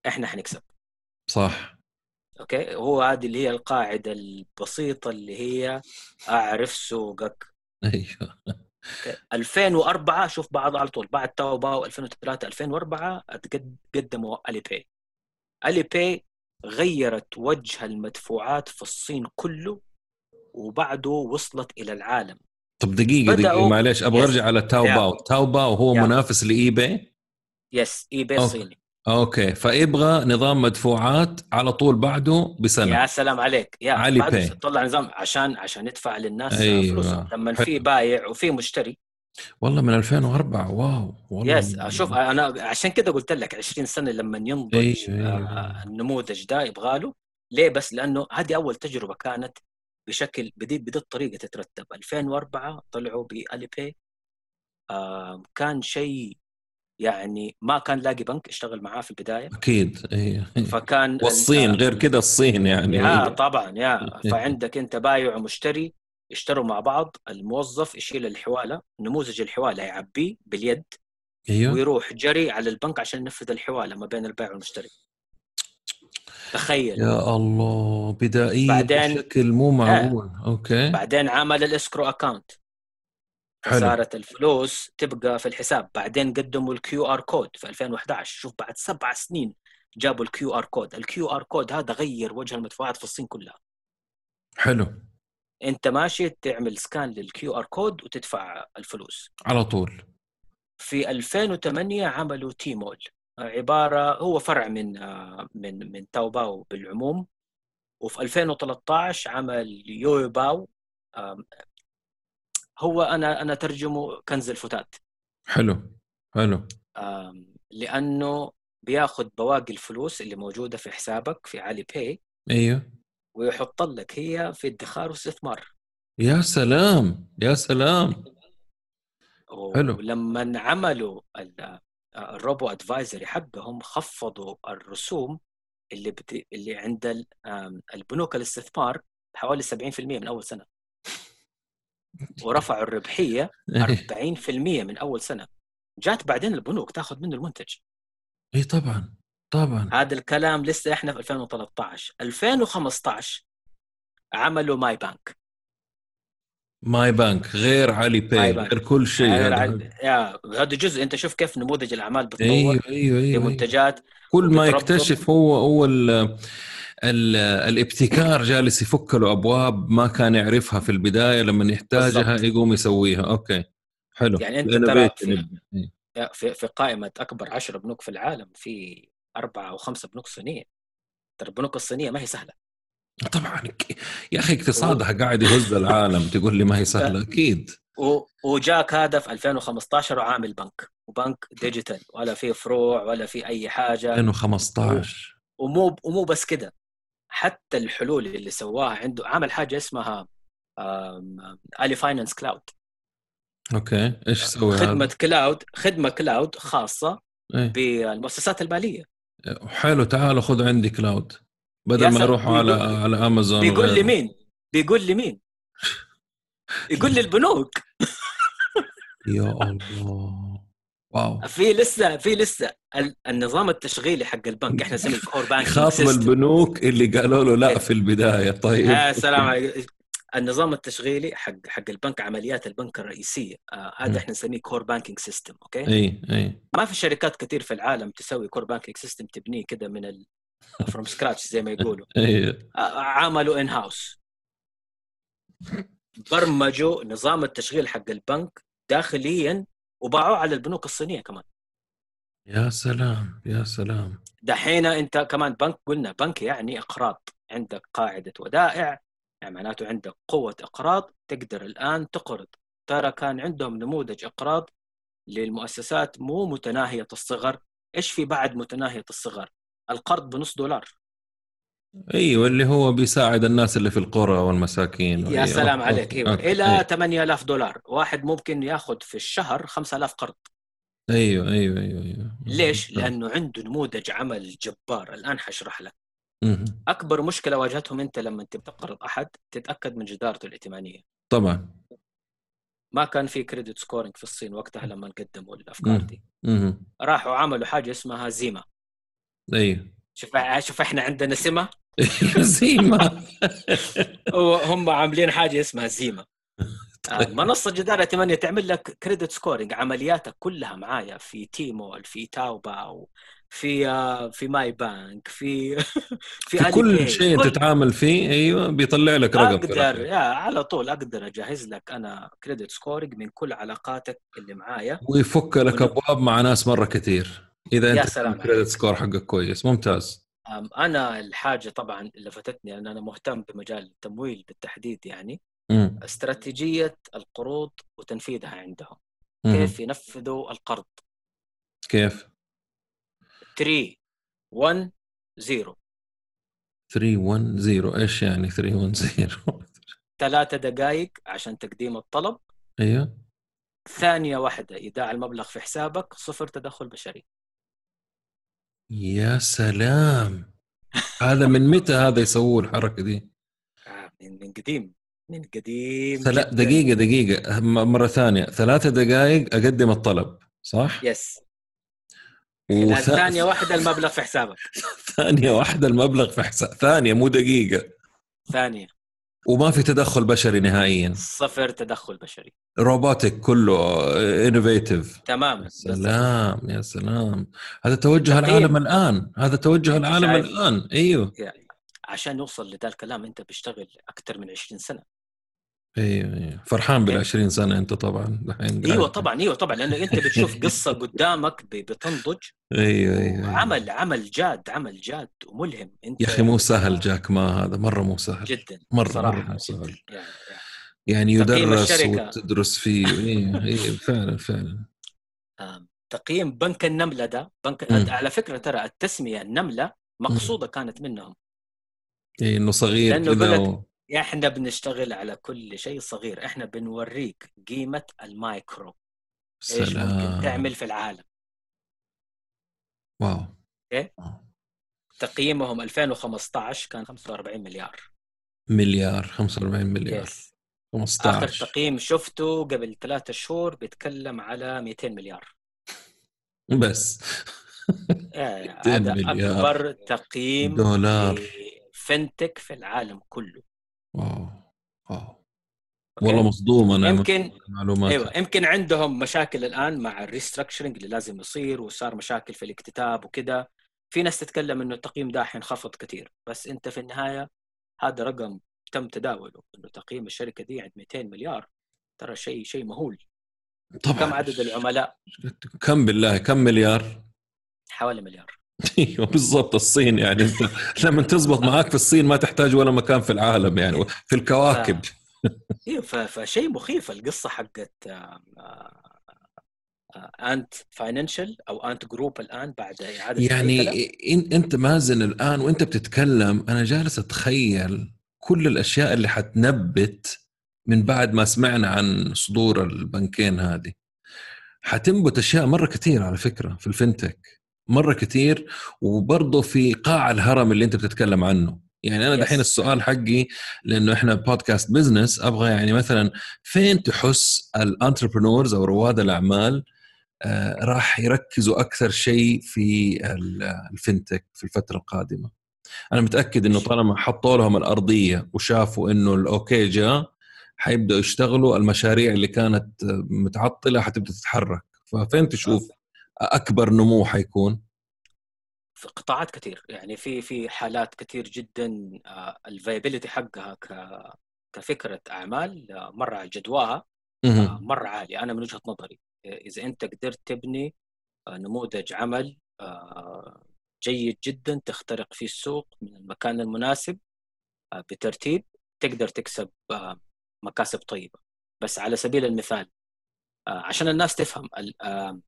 إحنا حنكسب. صح. okay؟ هو هذه اللي هي القاعدة البسيطة اللي هي أعرف سوقك. أيوه. 2004 شوف بعض على طول. بعد تاو باو 2003 2004 أتقد- قدموا Alipay Alipay غيرت وجه المدفوعات في الصين كله وبعده وصلت إلى العالم طب دقيقة دقيقة معلش أبغى. أرجع على تاو. باو تاو باو هو يا. منافس لاي باي يس اي باي. الصيني okay فيبغى نظام مدفوعات على طول بعده بسنة يا سلام عليك يا Alipay. طلع نظام عشان عشان يدفع للناس أيوة. فلوسهم لما. في بايع وفي مشتري والله من 2004 wow والله yes شوف أنا عشان كده قلت لك 20 سنة لما ينضج أيوة. آه، النموذج ده يبغى له. ليه؟ بس لأنه هذه أول تجربة كانت بشكل بدي بدي الطريقة تترتب. 2004 طلعوا بالي باي آه كان شيء يعني ما كان لاقي بنك اشتغل معاه في البداية. أكيد أيوه فكان والصين آه، غير كده الصين يعني. يا طبعا يا. فعندك أنت بايع ومشتري يشتروا مع بعض الموظف يشيل الحواله نموذج الحواله يعبيه باليد أيوه. ويروح جري على البنك عشان ينفذ الحواله ما بين البائع والمشتري. تخيل. يا الله بدائية بعدين- بشكل مو معقول. okay. بعدين عمل ال escrow account. حلو. صارت الفلوس تبقى في الحساب. بعدين قدموا ال QR code في 2011 شوف بعد سبع سنين جابوا ال QR code. ال QR code هذا غير وجه المدفوعات في الصين كلها. حلو. انت ماشي تعمل scan لل QR code وتدفع الفلوس. على طول. في 2008 عملوا Tmall عبارة هو فرع من من من تاو باو بالعموم. وفي 2013 عمل يويو باو آم، هو أنا أنا ترجمه كنز الفتات. حلو حلو. لأنه بياخذ بواقي الفلوس اللي موجودة في حسابك في Alipay أيوه. ويحط لك هي في ادخار واستثمار. يا سلام يا سلام. حلو. ولما عملوا ال- ال robo advisory حقهم خفضوا الرسوم اللي بت... اللي عند البنوك الاستثمار بحوالي 70% من أول سنة. ورفعوا الربحية 40% من أول سنة. جات بعدين البنوك تاخذ منه المنتج. اي طبعا. طبعا. هذا الكلام لسه إحنا في 2013 2015 عملوا MYbank. MYbank غير Alipay. غير كل شيء. هذا يا هذا جزء. أنت شوف كيف نموذج الأعمال بتطور أيوه أيوه في أيوه, أيوة. منتجات كل ما يكتشف هو هو ال ال الابتكار جالس يفك له أبواب ما كان يعرفها في البداية. لما يحتاجها بالضبط. يقوم يسويها. okay حلو. يعني Innovation ترى في-. إيه. في في قائمة أكبر 10 بنوك في العالم في أربعة أو خمسة بنوك صينية. ترى البنوك الصينية ما هي سهلة. طبعا يا أخي اقتصادها قاعد يهز العالم تقول لي ما هي سهلة. أكيد. و- وجاك هذا في 2015 وعامل بنك. وبنك digital. ولا في فروع ولا في أي حاجة. 2015 ومو ومو بس كده. حتى الحلول اللي سواها عنده عمل حاجة اسمها Ali Finance Cloud. okay. إيش سوي خدمة هذا؟ cloud خدمة cloud خاصة إيه. بالمؤسسات المالية. حلو تعالوا خذوا عندي cloud بدل ما سلام، يروحوا على على امازون بيقول لي. مين؟ بيقول لي مين؟ يقول لي البنوك. يا الله. wow. في لسه في لسه ال- النظام التشغيلي حق البنك. إحنا نسميه core bank خاطب البنوك اللي قالوا له لا في البداية. طيب. يا سلام عليك. النظام التشغيلي حق حق البنك عمليات البنك الرئيسية آه. هذا إحنا نسميه core banking system okay؟ إي إي. ما في شركات كثير في العالم تسوي core banking system تبنيه كده من ال from scratch زي ما يقولوا. إي. آه، عملوا in-house برمجوا نظام التشغيل حق البنك داخليا وباعوه على البنوك الصينية كمان. يا سلام يا سلام. دحين أنت كمان بنك قلنا بنك يعني اقراض عندك قاعدة ودائع يعني معناته عندك قوة إقراض تقدر الآن تقرض. ترى كان عندهم نموذج إقراض للمؤسسات مو متناهية الصغر. إيش في بعد متناهية الصغر؟ القرض بنص دولار. أيوه اللي هو بيساعد الناس اللي في القرى والمساكين. يا أيوة. سلام عليك. إيوه. okay. إلى 8000 دولار. واحد ممكن ياخذ في الشهر 5000 قرض. أيوه أيوه أيوه أيوه. ليش؟ لأنه عنده نموذج عمل جبار. الآن حشرح لك. أكبر مشكلة واجهتهم أنت لما انت بتقرض أحد تتأكد من جدارته الائتمانية. طبعا. ما كان في credit scoring في الصين وقتها لما قدموا الأفكار. دي. راحوا عملوا حاجة اسمها Zhima. أيوه شوف شوف إحنا عندنا سمة Zhima. وهم عاملين حاجة اسمها Zhima. آه، منصة جدارة ائتمانية تعمل لك credit scoring عملياتك كلها معايا في Tmall في Taobao في في MYbank في في, في كل. شيء كل- تتعامل فيه أيوه بيطلع لك رقم أقدر. يا على طول أقدر أجهز لك أنا credit scoring من كل علاقاتك اللي معايا ويفك لك أبواب مع ناس مرة كثير إذا أنت الكريدت. سكور حقك كويس ممتاز أنا الحاجة طبعا اللي لفتتني ان أنا مهتم بمجال التمويل بالتحديد يعني مم. استراتيجية القروض وتنفيذها عندهم. كيف ينفذوا القرض كيف 3 1 0 310 إيش يعني 310 ثلاثة دقائق عشان تقديم الطلب. أيوه. ثانية واحدة إيداع المبلغ في حسابك صفر تدخل بشري. يا سلام! هذا من متى هذا يسووا الحركة دي؟ آه، من من قديم. من قديم ثلا... جداً. دقيقة دقيقة. م- مرة ثانية. ثلاثة دقائق أقدم الطلب صح؟ يس وث... ثانية واحدة المبلغ في حسابك. ثانية واحدة المبلغ في حساب. ثانية مو دقيقة. ثانية. وما في تدخل بشري نهائيا. صفر تدخل بشري. روبوتك كله انوفيتيف تماما يا سلام يا سلام. هذا توجه تقييم. العالم الآن. هذا توجه العالم؟ الآن. أيوه. يعني عشان نوصل لذا الكلام أنت بتشتغل أكثر من 20 سنة. أيوه فرحان بال 20 سنة أنت طبعا. دحين أيوه طبعا أيوه طبعا لأنه أنت بتشوف قصة قدامك بتنضج. أيوه أيوه وعمل عمل جاد عمل جاد وملهم. أنت يا أخي مو سهل جاك ما هذا مرة مو سهل. جدا مرة- صراحة مرة مو. سهل. يعني يعني يعني يدرس. وتدرس فيه. أيوه أيوه فعلا فعلا. تقييم بنك النملة ده بنك مم. على فكرة ترى التسمية النملة مقصودة كانت منهم. إيه إنه صغير كذا. إحنا بنشتغل على كل شيء صغير. إحنا بنوريك قيمة المايكرو. إيش ممكن سلام. تعمل في العالم. واو. إيه؟ تقييمهم 2015 كان 45 مليار. مليار 45 مليار. يس 15 آخر تقييم شفته قبل ثلاثة شهور بيتكلم على 200 مليار. بس. 200 هذا مليار. اكبر تقييم دولار. فنتك في العالم كله. واو؟ والله مصدوم أنا يمكن من المعلومات. أيوه يمكن عندهم مشاكل الآن مع الريستراكشرنج اللي لازم يصير وصار مشاكل في الاكتتاب وكذا. في ناس تتكلم إنه التقييم ده حينخفض كثير بس أنت في النهاية هذا رقم تم تداوله إنه تقييم الشركة دي عند 200 مليار. ترى شيء شيء مهول. طبعا. كم عدد العملاء؟ كم بالله؟ كم مليار؟ حوالي مليار. أيوه بالضبط الصين يعني. انت لما تزبط معاك في الصين ما تحتاج ولا مكان في العالم يعني في الكواكب. أيوه فشيء مخيف القصة حقت آه، آه، Ant Financial أو Ant Group الآن بعد إعادة يعني أنت مازن الآن وأنت بتتكلم أنا جالس أتخيل كل الأشياء اللي حتنبت من بعد ما سمعنا عن صدور البنكين هذه. حتنبت أشياء مرة كثير على فكرة في ال fintech مرة كثير وبرضه في قاع الهرم اللي أنت بتتكلم عنه. يعني أنا. دحين السؤال حقي لأنه إحنا بودكاست business أبغى يعني مثلا فين تحس ال entrepreneurs أو رواد الأعمال آه، راح يركزوا أكثر شيء في ال- fintech في الفترة القادمة؟ أنا متأكد إنه طالما حطوا لهم الأرضية وشافوا إنه ال okay جاء حيبدأوا يشتغلوا المشاريع اللي كانت متعطلة حتبدأ تتحرك. ففين تشوف؟ أكبر نمو حيكون؟ في قطاعات كثير يعني في في حالات كثير جدا الفايبيليتي حقها ك- كفكرة أعمال آه، مرة على جدواها آه،. مرة عالي أنا من وجهة نظري آه، إذا أنت قدرت تبني آه، نموذج عمل آه، جيد جدا تخترق فيه السوق من المكان المناسب آه، بترتيب تقدر تكسب آه، مكاسب طيبة. بس على سبيل المثال آه، عشان الناس تفهم آه، آه،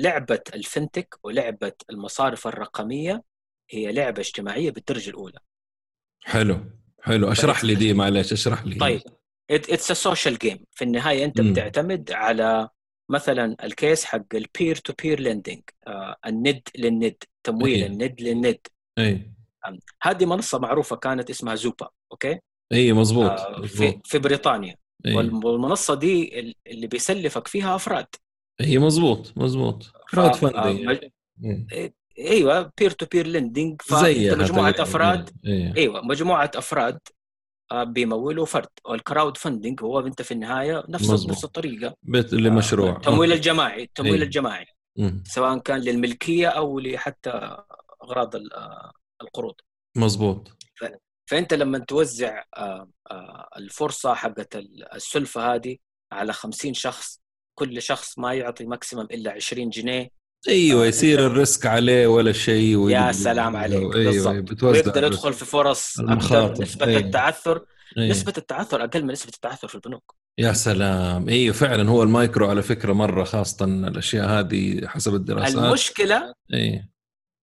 لعبة ال fintech ولعبة المصارف الرقمية هي لعبة اجتماعية بالدرجة الأولى. حلو حلو. أشرح لي دي معلش أشرح لي. طيب it's a social game في النهاية أنت مم. بتعتمد على مثلا ال case حق ال peer to peer lending الند للند تمويل إيه. الند للند. أي. هذه منصة معروفة كانت اسمها Zopa okay؟ أي مزبوط آه، في في بريطانيا. والم- والمنصة دي ال- اللي بيسلفك فيها أفراد. هي مزبوط مزبوط crowd f- آه، funding أيوه peer to peer fund مجموعة أفراد إيه. أيوه مجموعة أفراد آه، بيمولوا فرد وال crowdfunding هو أنت في النهاية نفس مظبوط. نفس الطريقة بيت لمشروع التمويل okay. الجماعي التمويل أيوة. الجماعي مم. سواء كان للملكية أو لحتى أغراض آه، القروض مزبوط فأنت لما توزع آه، آه، الفرصة حقت ال- السلفة هذه على 50 شخص كل شخص ما يعطي maximum إلا 20 جنيه أيوه آه، يصير ال risk عليه ولا شيء يا سلام عليك أيوه بالضبط ويقدر. يدخل في فرص أكثر. نسبة أيوة. التعثر أيوة. نسبة التعثر أقل من نسبة التعثر في البنوك يا سلام أيوه فعلا هو المايكرو على فكرة مرة خاصه الأشياء هذه حسب الدراسات المشكلة أيوه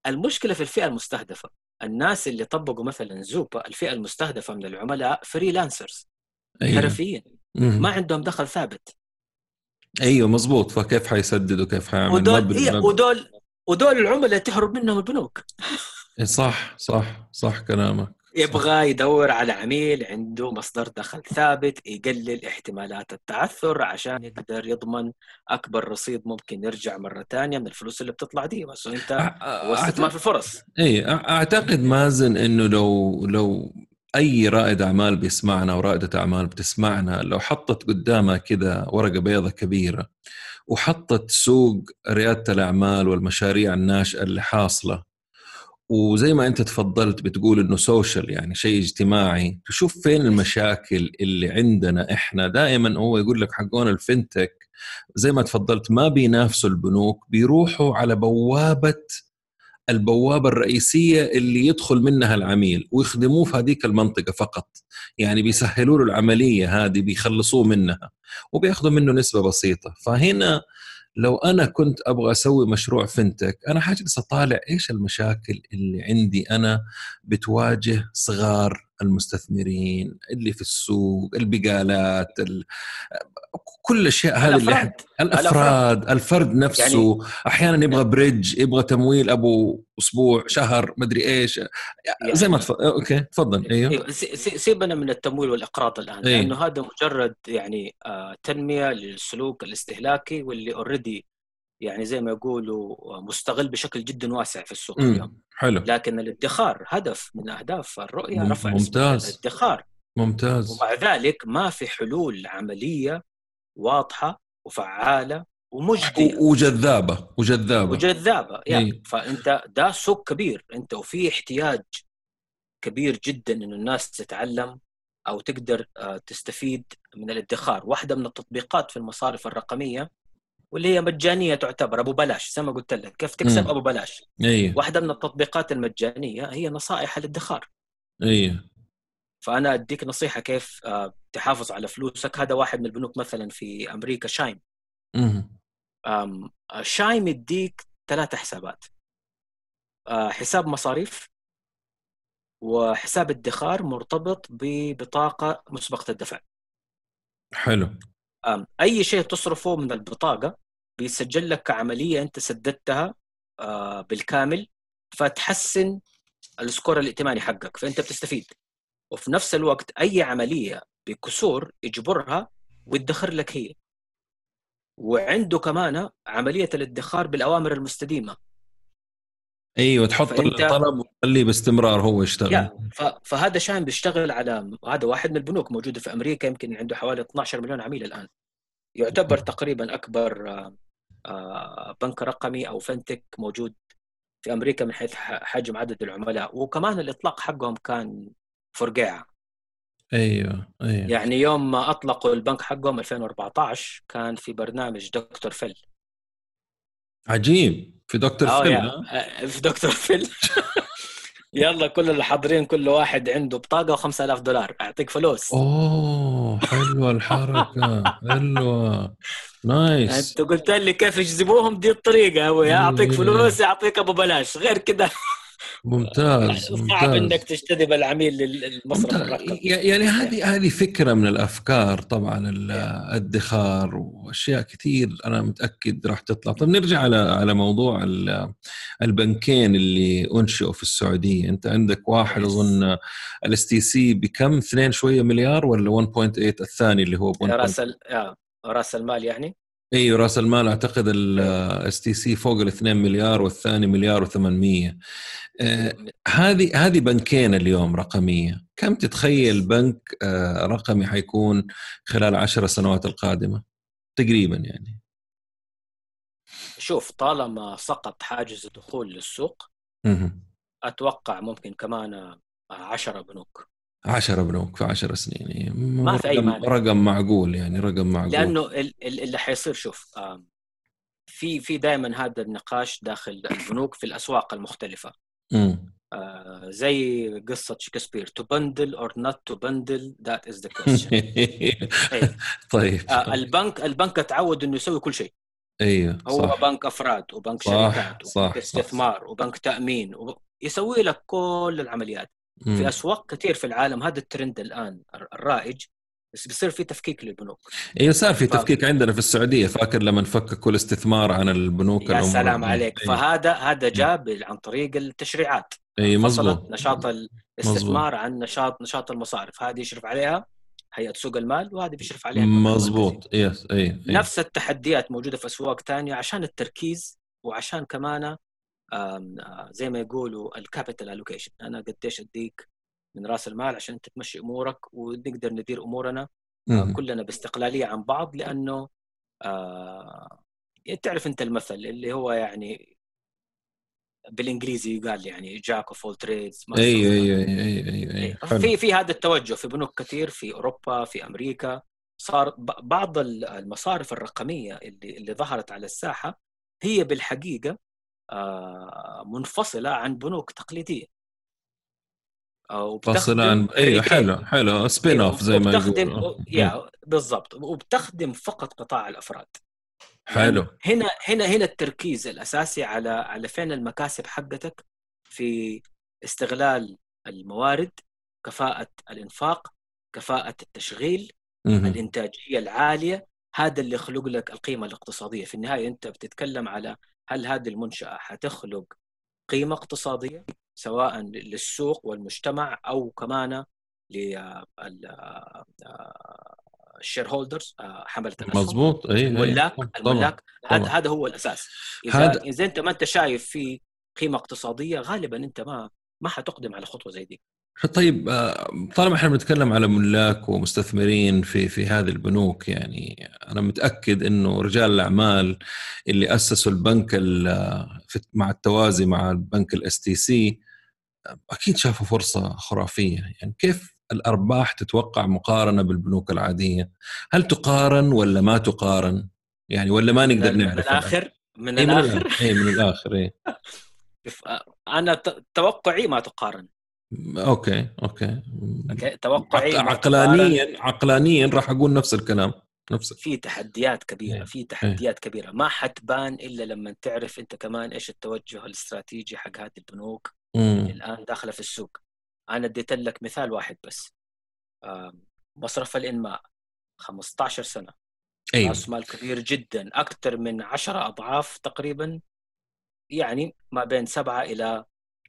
المشكلة في الفئة المستهدفة الناس اللي طبقوا مثلا زوبا الفئة المستهدفة من العملاء فريلانسرز أيوه حرفيين. ما عندهم دخل ثابت أيوه مزبوط فكيف حيسدد وكيف حيعمل ودول إيه. ودول ودول العملاء تهرب منهم البنوك. إيه صح صح صح كلامك. يبغى يدور على عميل عنده مصدر دخل ثابت يقلل احتمالات التعثر عشان يقدر يضمن أكبر رصيد ممكن يرجع مرة ثانية من الفلوس اللي بتطلع دي. بس أنت هو استثمار في الفرص اي أعتقد مازن إنه لو لو أي رائد أعمال بيسمعنا أو رائده أعمال بتسمعنا لو حطت قدامها كذا ورقة بيضة كبيرة وحطت سوق ريادة الأعمال والمشاريع الناشئة اللي حاصلة وزي ما أنت تفضلت بتقول إنه سوشيال يعني شيء اجتماعي تشوف فين المشاكل اللي عندنا إحنا؟ دائما هو يقول لك حقون الفنتك زي ما تفضلت ما بينافسوا البنوك بيروحوا على بوابة البوابة الرئيسية اللي يدخل منها العميل ويخدموه في هذيك المنطقة فقط. يعني بيسهلوا له العملية هذه بيخلصوه منها وبياخذوا منه نسبة بسيطة. فهنا لو أنا كنت أبغى أسوي مشروع فنتك أنا حاجلس أطالع إيش المشاكل اللي عندي أنا بتواجه صغار المستثمرين اللي في السوق البقالات ال... كل الأشياء هذه اللي الأفراد إحنا- الأفراد الفرد نفسه. يعني أحيانا يبغى bridge يبغى تمويل أبو أسبوع شهر مدري إيش. زي ما تف... okay تفضل. أيوه. أيوه سي- سيبنا من التمويل والاقراض الآن إيه. لأنه هذا مجرد يعني آه، تنمية للسلوك الاستهلاكي واللي already يعني زي ما يقولوا مستغل بشكل جدا واسع في السوق اليوم. مم. حلو. لكن الادخار هدف من أهداف الرؤية مم- رفع ممتاز. الادخار. ممتاز. ومع ذلك ما في حلول عملية واضحة وفعالة ومجدية. وجذابة وجذابة. وجذابة يعني إيه. فأنت ده سوق كبير. أنت وفي احتياج كبير جدا إنه الناس تتعلم أو تقدر آه، تستفيد من الادخار. واحدة من التطبيقات في المصارف الرقمية واللي هي مجانية تعتبر. أبو بلاش زي ما قلت لك. كيف تكسب. أبو بلاش. أيوه واحدة من التطبيقات المجانية هي نصائح الادخار. أيوه فأنا أديك نصيحة كيف آه، تحافظ على فلوسك. هذا واحد من البنوك مثلا في أمريكا شاين مم. أم، شايم يديك ثلاثة حسابات. آه، حساب مصاريف وحساب ادخار مرتبط ببطاقة مسبقة الدفع. حلو. أي شيء تصرفه من البطاقة بيسجل لك كعملية أنت سددتها آه، بالكامل فتحسن السكور الائتماني حقك فأنت بتستفيد. وفي نفس الوقت أي عملية بكسور يجبرها ويدخر لك هي. وعنده كمان عملية الادخار بالأوامر المستديمة. إيوه تحط فأنت- الطلب وتخليه باستمرار هو يشتغل. ف- فهذا شان بيشتغل على هذا واحد من البنوك موجودة في أمريكا يمكن عنده حوالي 12 مليون عميل الآن. يعتبر تقريبا أكبر آه، آه، بنك رقمي أو fintech موجود في أمريكا من حيث حجم عدد العملاء. وكمان الإطلاق حقهم كان فرقيعه إيوه إيوه. يعني يوم ما أطلقوا البنك حقهم 2014 كان في برنامج دكتور فيل. عجيب. في دكتور آه فيل يا؟ آه، في دكتور فيل يلا كل اللي حاضرين كل واحد عنده بطاقة و5000 دولار. أعطيك فلوس. أوه حلوة الحركة. حلوة. نايس. أنت قلت لي كيف يجذبوهم؟ دي الطريقة هو يعطيك إيه. فلوس يعطيك أبو بلاش. غير كده ممتاز صعب إنك تجتذب العميل للمصرف. الرقمي. يعني هذه هذه فكرة من الأفكار طبعا الادخار وأشياء كثير أنا متأكد راح تطلع. طب نرجع على على موضوع ال- البنكين اللي أنشئوا في السعودية. أنت عندك واحد. أظن ال STC بكم؟ اثنين شوية مليار ولا 1.8 الثاني اللي هو 1.8 راس. راس المال يعني؟ أيوه راس المال أعتقد ال STC فوق ال 2 مليار والثاني مليار و800 هذه هذه بنكين اليوم رقمية كم تتخيل بنك آه، رقمي حيكون خلال عشر سنوات القادمة تقريبا يعني شوف طالما سقط حاجز الدخول للسوق مهم. أتوقع ممكن كمان آه، 10 بنوك عشرة بنوك في عشر سنين إيه. ما في رقم- مانع. رقم معقول يعني رقم معقول لأنه ال- ال- اللي حيصير شوف آم، في في دائما هذا النقاش داخل البنوك في الأسواق المختلفة. آه، زي قصة شكسبير bundle or not to bundle that is the question. إيه. طيب. آه، البنك البنك تعود إنه يسوي كل شيء. أيوه هو صح. بنك أفراد وبنك صح، شركات صح، وبنك صح. استثمار وبنك تأمين وب... يسوي لك كل العمليات. مم. في أسواق كثير في العالم هذا الترند الآن الرائج. بس بيصير في تفكيك للبنوك. أيوه صار في ف- تفكيك عندنا في السعودية. فاكر لما فككوا الاستثمار عن البنوك يا. سلام عليك. إيه. فهذا هذا جاء بال- عن طريق التشريعات. اي مظبوط. نشاط الاستثمار عن نشاط نشاط المصارف. هذه يشرف عليها هيئة سوق المال وهذه بيشرف عليها. مظبوط. يس اي أي. نفس التحديات موجودة في أسواق ثانية عشان التركيز وعشان كمان آه، زي ما يقولوا ال capital allocation أنا قديش أديك من رأس المال عشان انت تمشي أمورك ونقدر ندير أمورنا آه، مهم. كلنا باستقلالية عن بعض لأنه آه تعرف أنت المثل اللي هو يعني بالإنجليزي يقال يعني jack of all trades أيوه أيوه أيوه أيوه. في في هذا التوجه في بنوك كثير في أوروبا في أمريكا صار بعض ال- المصارف الرقمية اللي اللي ظهرت على الساحة هي بالحقيقة آه، منفصلة عن بنوك تقليدية آه، وبتخدم فصل عن أيوه شركات. حلو حلو spin off زي ما وبتخدم يقولوا. يا بالضبط. وبتخدم فقط قطاع الأفراد. حلو. هنا هنا هنا التركيز الأساسي على على فين المكاسب حقتك في استغلال الموارد كفاءة الإنفاق كفاءة التشغيل مهم. الإنتاجية العالية. هذا اللي يخلق لك القيمة الاقتصادية. في النهاية أنت بتتكلم على هل هذه المنشأة حتخلق قيمة اقتصادية؟ سواء للسوق والمجتمع أو كمان للشير هولدرز حملة الأسهم. مظبوط. اي الملاك طبعا الملاك هذا. هذا هو الأساس. إذا هذا- إذا أنت ما أنت شايف في قيمة اقتصادية غالبا أنت ما ما حتقدم على خطوة زي دي. طيب آه، طالما إحنا بنتكلم على ملاك ومستثمرين في في هذه البنوك يعني أنا متأكد إنه رجال الأعمال اللي أسسوا البنك مع التوازي مع البنك ال STC أكيد شافوا فرصة خرافية. يعني كيف الأرباح تتوقع مقارنة بالبنوك العادية؟ هل تقارن ولا ما تقارن؟ يعني ولا ما نقدر من نعرف الآخر من اي من الآخر. الآخر. اي من الآخر اي أنا توقعي ما تقارن. okay okay. okay? توقعي عقلانيا عقلانيا راح أقول نفس الكلام. نفسك في تحديات كبيرة إيه. في تحديات كبيرة. ما حتبان إلا لما تعرف أنت كمان إيش التوجه الاستراتيجي حق هذه البنوك. مم. الآن داخلة في السوق. أنا اديت لك مثال واحد بس. مصرف الإنماء 15 سنة. أيوه. رأس مال كبير جدا أكثر من 10 أضعاف تقريبا يعني ما بين سبعة إلى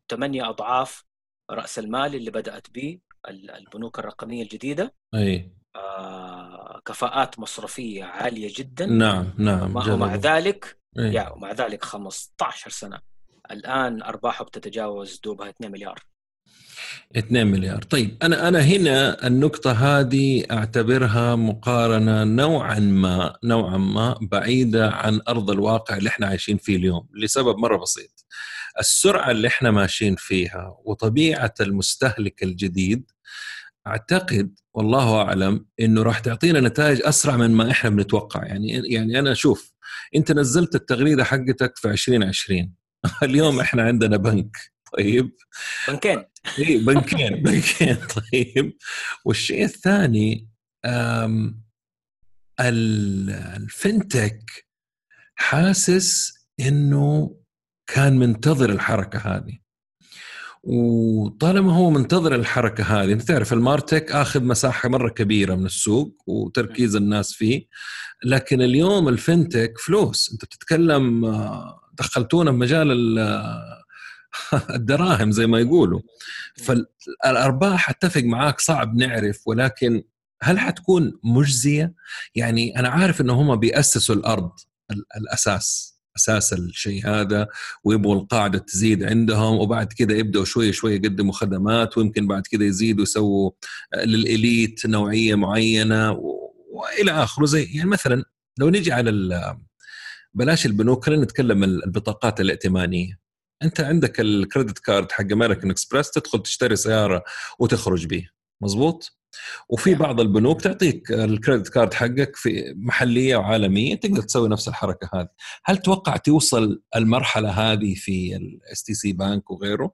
ثمانية أضعاف رأس المال اللي بدأت به ال- البنوك الرقمية الجديدة. أي. آه، كفاءات مصرفية عالية جدا. نعم نعم مع-. ذلك إيه. يا ومع ذلك 15 سنة. الآن أرباحه بتتجاوز دوبها 2 مليار. 2 مليار. طيب أنا أنا هنا النقطة هذه أعتبرها مقارنة نوعا ما نوعا ما بعيدة عن أرض الواقع اللي إحنا عايشين فيه اليوم لسبب مرة بسيط. السرعة اللي إحنا ماشيين فيها وطبيعة المستهلك الجديد أعتقد والله أعلم إنه راح تعطينا نتائج أسرع من ما إحنا بنتوقع. يعني يعني أنا أشوف أنت نزلت التغريدة حقتك في 2020 اليوم إحنا عندنا بنك طيب؟ بنكين. اي بنكين بنكين طيب. والشيء الثاني الفنتك حاسس إنه كان منتظر الحركة هذه. وطالما هو منتظر الحركة هذه أنت تعرف المارتك آخذ مساحة مرة كبيرة من السوق وتركيز الناس فيه لكن اليوم الفنتك فلوس. أنت بتتكلم آه، دخلتونا بمجال ال- الدراهم زي ما يقولوا فالأرباح أتفق معاك صعب نعرف ولكن هل حتكون مجزية؟ يعني أنا عارف انه هم بيأسسوا الأرض ال- الأساس أساس الشيء هذا ويبغوا القاعدة تزيد عندهم وبعد كده يبدأوا شوي شوي يقدموا خدمات ويمكن بعد كده يزيدوا يسووا لل elite نوعية معينة وإلى آخره زي يعني مثلا لو نيجي على بلاش البنوك خلينا نتكلم ال- البطاقات الائتمانية. أنت عندك ال credit card حق American Express تدخل تشتري سيارة وتخرج به مزبوط وفي نعم. بعض البنوك تعطيك ال credit card حقك في محلية وعالمية تقدر تسوي نفس الحركة هذه. هل توقع توصل المرحلة هذه في ال STC Bank وغيره؟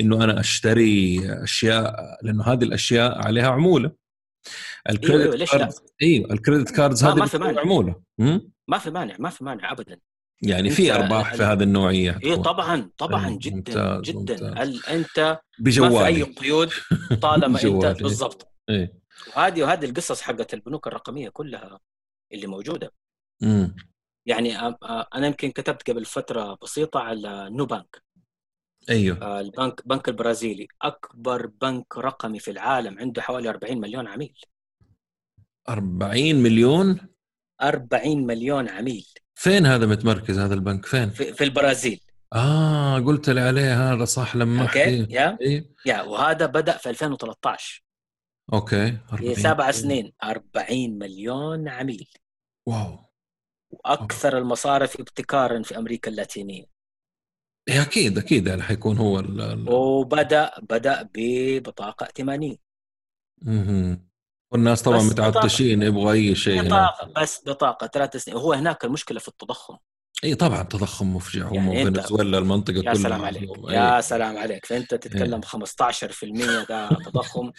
إنه أنا أشتري أشياء لأنه هذه الأشياء عليها عمولة. أيوة، أيوة، ليش لا؟ أيوه الكريدت كاردز هذه ما في مانع. عموله؟ ما في مانع ما في مانع ابدا يعني في أرباح في هذه النوعية اي تكون. طبعا طبعا أي، جدا ممتاز، جدا ممتاز. أنت ما في بجوالي أي قيود طالما أنت. بالضبط إيه وهذه وهذه القصص حقت البنوك الرقمية كلها اللي موجودة مم. يعني أنا يمكن كتبت قبل فترة بسيطة على Nubank أيوه. آه، البنك بنك البرازيلي. أكبر بنك رقمي في العالم عنده حوالي 40 مليون عميل. 40 مليون؟ 40 مليون عميل. فين هذا متمركز هذا البنك؟ فين؟ في, في البرازيل. آه قلت لي عليه هذا صح لما okay yeah. إيه. yeah وهذا بدأ في 2013 okay في 40 سبع سنين. 40 مليون عميل. واو. وأكثر المصارف ابتكارا في أمريكا اللاتينية. إيه أكيد أكيد يعني حيكون هو ال ال- وبدأ بدأ ببطاقة ائتمانية. مهم. والناس طبعا متعطشين يبغوا أي شيء هناك. بطاقة بس بطاقة ثلاث سنين. وهو هناك المشكلة في التضخم. إي طبعا تضخم مفجع. هم يعني أنت- فنزويلا المنطقة يا كلها سلام عليك. يا إيه. سلام عليك. فأنت تتكلم 15% ده تضخم.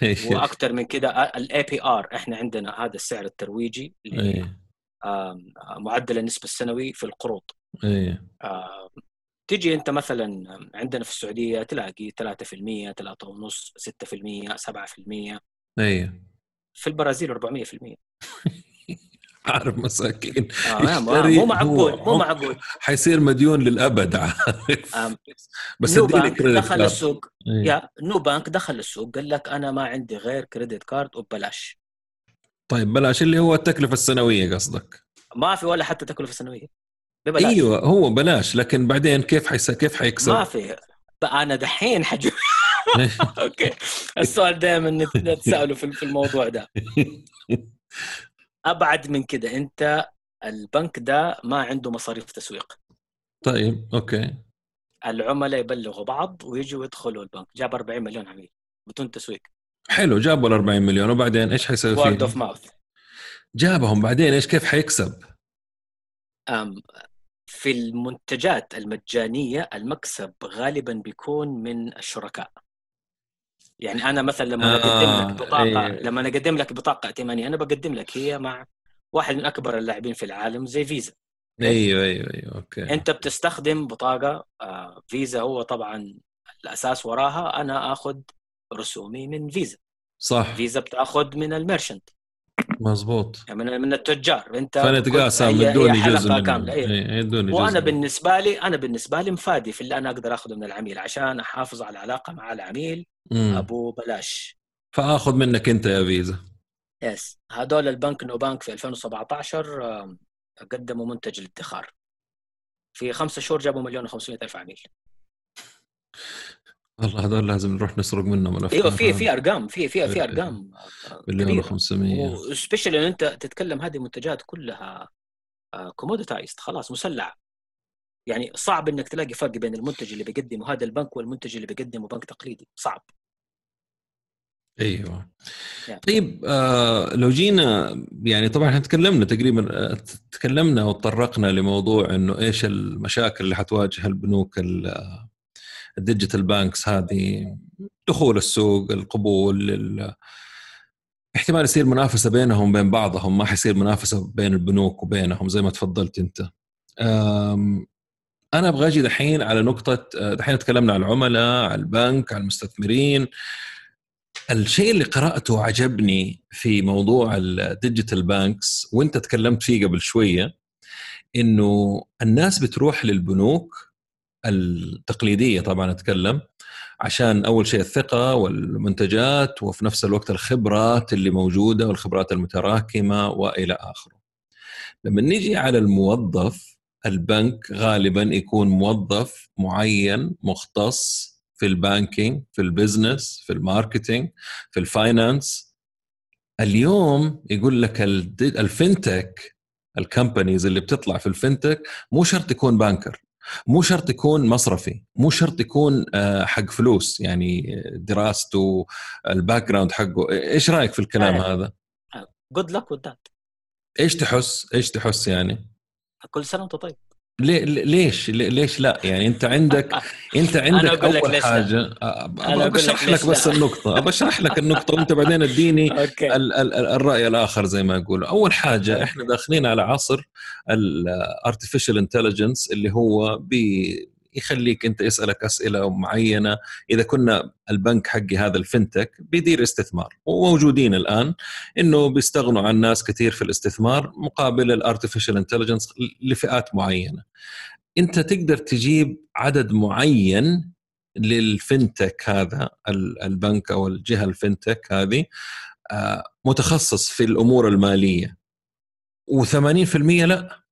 وأكثر من كده ال APR إحنا عندنا هذا السعر الترويجي معدل النسبة السنوي في القروض. تجي انت مثلا عندنا في السعودية تلاقي 3% 3.5 6% 7% إيه في البرازيل 400% عارف مساكين. آه مو معقول مو معقول. حيصير مديون للأبد عارف. بس Nubank credit دخل card. السوق. إيه. yeah Nubank دخل السوق قال لك أنا ما عندي غير credit card وببلاش طيب بلاش اللي هو التكلفة السنوية قصدك. ما في ولا حتى تكلفة سنوية. ببلاش أيوه هو بلاش لكن بعدين كيف حيس... كيف ما حيكسب؟ في. بقى أنا دحين حجو okay. السؤال دائما نتساله في في الموضوع ده. أبعد من كده أنت البنك ده ما عنده مصاريف تسويق. طيب okay. العملاء يبلغوا بعض ويجوا يدخلوا البنك. جاب 40 مليون عميل بدون تسويق. حلو جابوا ال 40 مليون وبعدين إيش حيسوي word of فيه؟ mouth جابهم بعدين إيش كيف حيكسب؟ في المنتجات المجانية المكسب غالبا بيكون من الشركاء. يعني أنا مثلا لما آه، أقدم لك بطاقة إيه. لما أقدم لك بطاقة ائتمانية أنا بقدم لك هي مع واحد من أكبر اللاعبين في العالم زي فيزا. أيوه أيوه أيوه okay. أنت بتستخدم بطاقة آه فيزا هو طبعا الأساس وراها أنا آخذ رسومي من فيزا. صح. فيزا بتاخذ من ال merchant. مزبوط يعني من من التجار. انت فنتقاسم حلقة جزء منه كاملة، إيه. إيه، يدوني جزء وأنا. بالنسبة لي أنا بالنسبة لي مفادي في اللي أنا أقدر أخذه من العميل عشان أحافظ على العلاقة مع العميل. مم. أبو بلاش. فآخذ منك أنت يا فيزا. yes هذول البنك Nubank في 2017 آم، قدموا منتج الادخار في خمسة شهور جابوا مليون و500 ألف عميل. والله هذول لازم نروح نسرق منهم الأفكار. أيوه في. في أرقام في في في في- أرقام. آه، مليون كبيرة. و500 و specially إن أنت تتكلم هذه منتجات كلها commoditized خلاص مسلع يعني صعب إنك تلاقي فرق بين المنتج اللي بيقدمه هذا البنك والمنتج اللي بيقدمه بنك تقليدي. صعب. أيوه. يعني. طيب آه لو جينا يعني طبعا إحنا تكلمنا تقريبا آه، تكلمنا وتطرقنا لموضوع إنه إيش المشاكل اللي حتواجه البنوك ال- آه، ال digital banks هذه دخول السوق القبول ال- احتمال يصير منافسة بينهم وبين بعضهم ما حيصير منافسة بين البنوك وبينهم زي ما تفضلت أنت. أنا أبغى أجي دحين على نقطة دحين تكلمنا عن العملاء على البنك على المستثمرين. الشيء اللي قرأته وعجبني في موضوع ال digital banks وأنت تكلمت فيه قبل شوية إنه الناس بتروح للبنوك التقليدية طبعا أتكلم عشان أول شيء الثقة والمنتجات وفي نفس الوقت الخبرات اللي موجودة والخبرات المتراكمة وإلى آخره. لما نيجي على الموظف البنك غالبا يكون موظف معين مختص في البانكينج في البزنس في الماركتينج في الفاينانس اليوم يقول لك ال FinTech ال companies اللي بتطلع في ال FinTech مو شرط يكون banker مو شرط يكون مصرفي مو شرط يكون آه، حق فلوس يعني دراسته ال background حقه. إيش رأيك في الكلام آه. هذا؟ good luck إيش تحس؟ إيش تحس يعني؟ كل سنة وأنت طيب. ليه ليش ليش لا يعني انت عندك انت أنا عندك أول. حاجة بشرح لك بس. النقطة بشرح لك النقطة وأنت بعدين اديني okay ال- ال- ال- الرأي الآخر زي ما يقولوا أول حاجة إحنا داخلين على عصر ال artificial intelligence اللي هو بيخليك أنت يسألك أسئلة معينة. إذا كنا البنك حقي هذا ال FinTech بيدير استثمار. وموجودين الآن إنه بيستغنوا عن ناس كثير في الاستثمار مقابل ال artificial intelligence لفئات معينة. أنت تقدر تجيب عدد معين لل FinTech هذا ال- البنك أو الجهة ال FinTech هذه آه، متخصص في الأمور المالية. و80% لا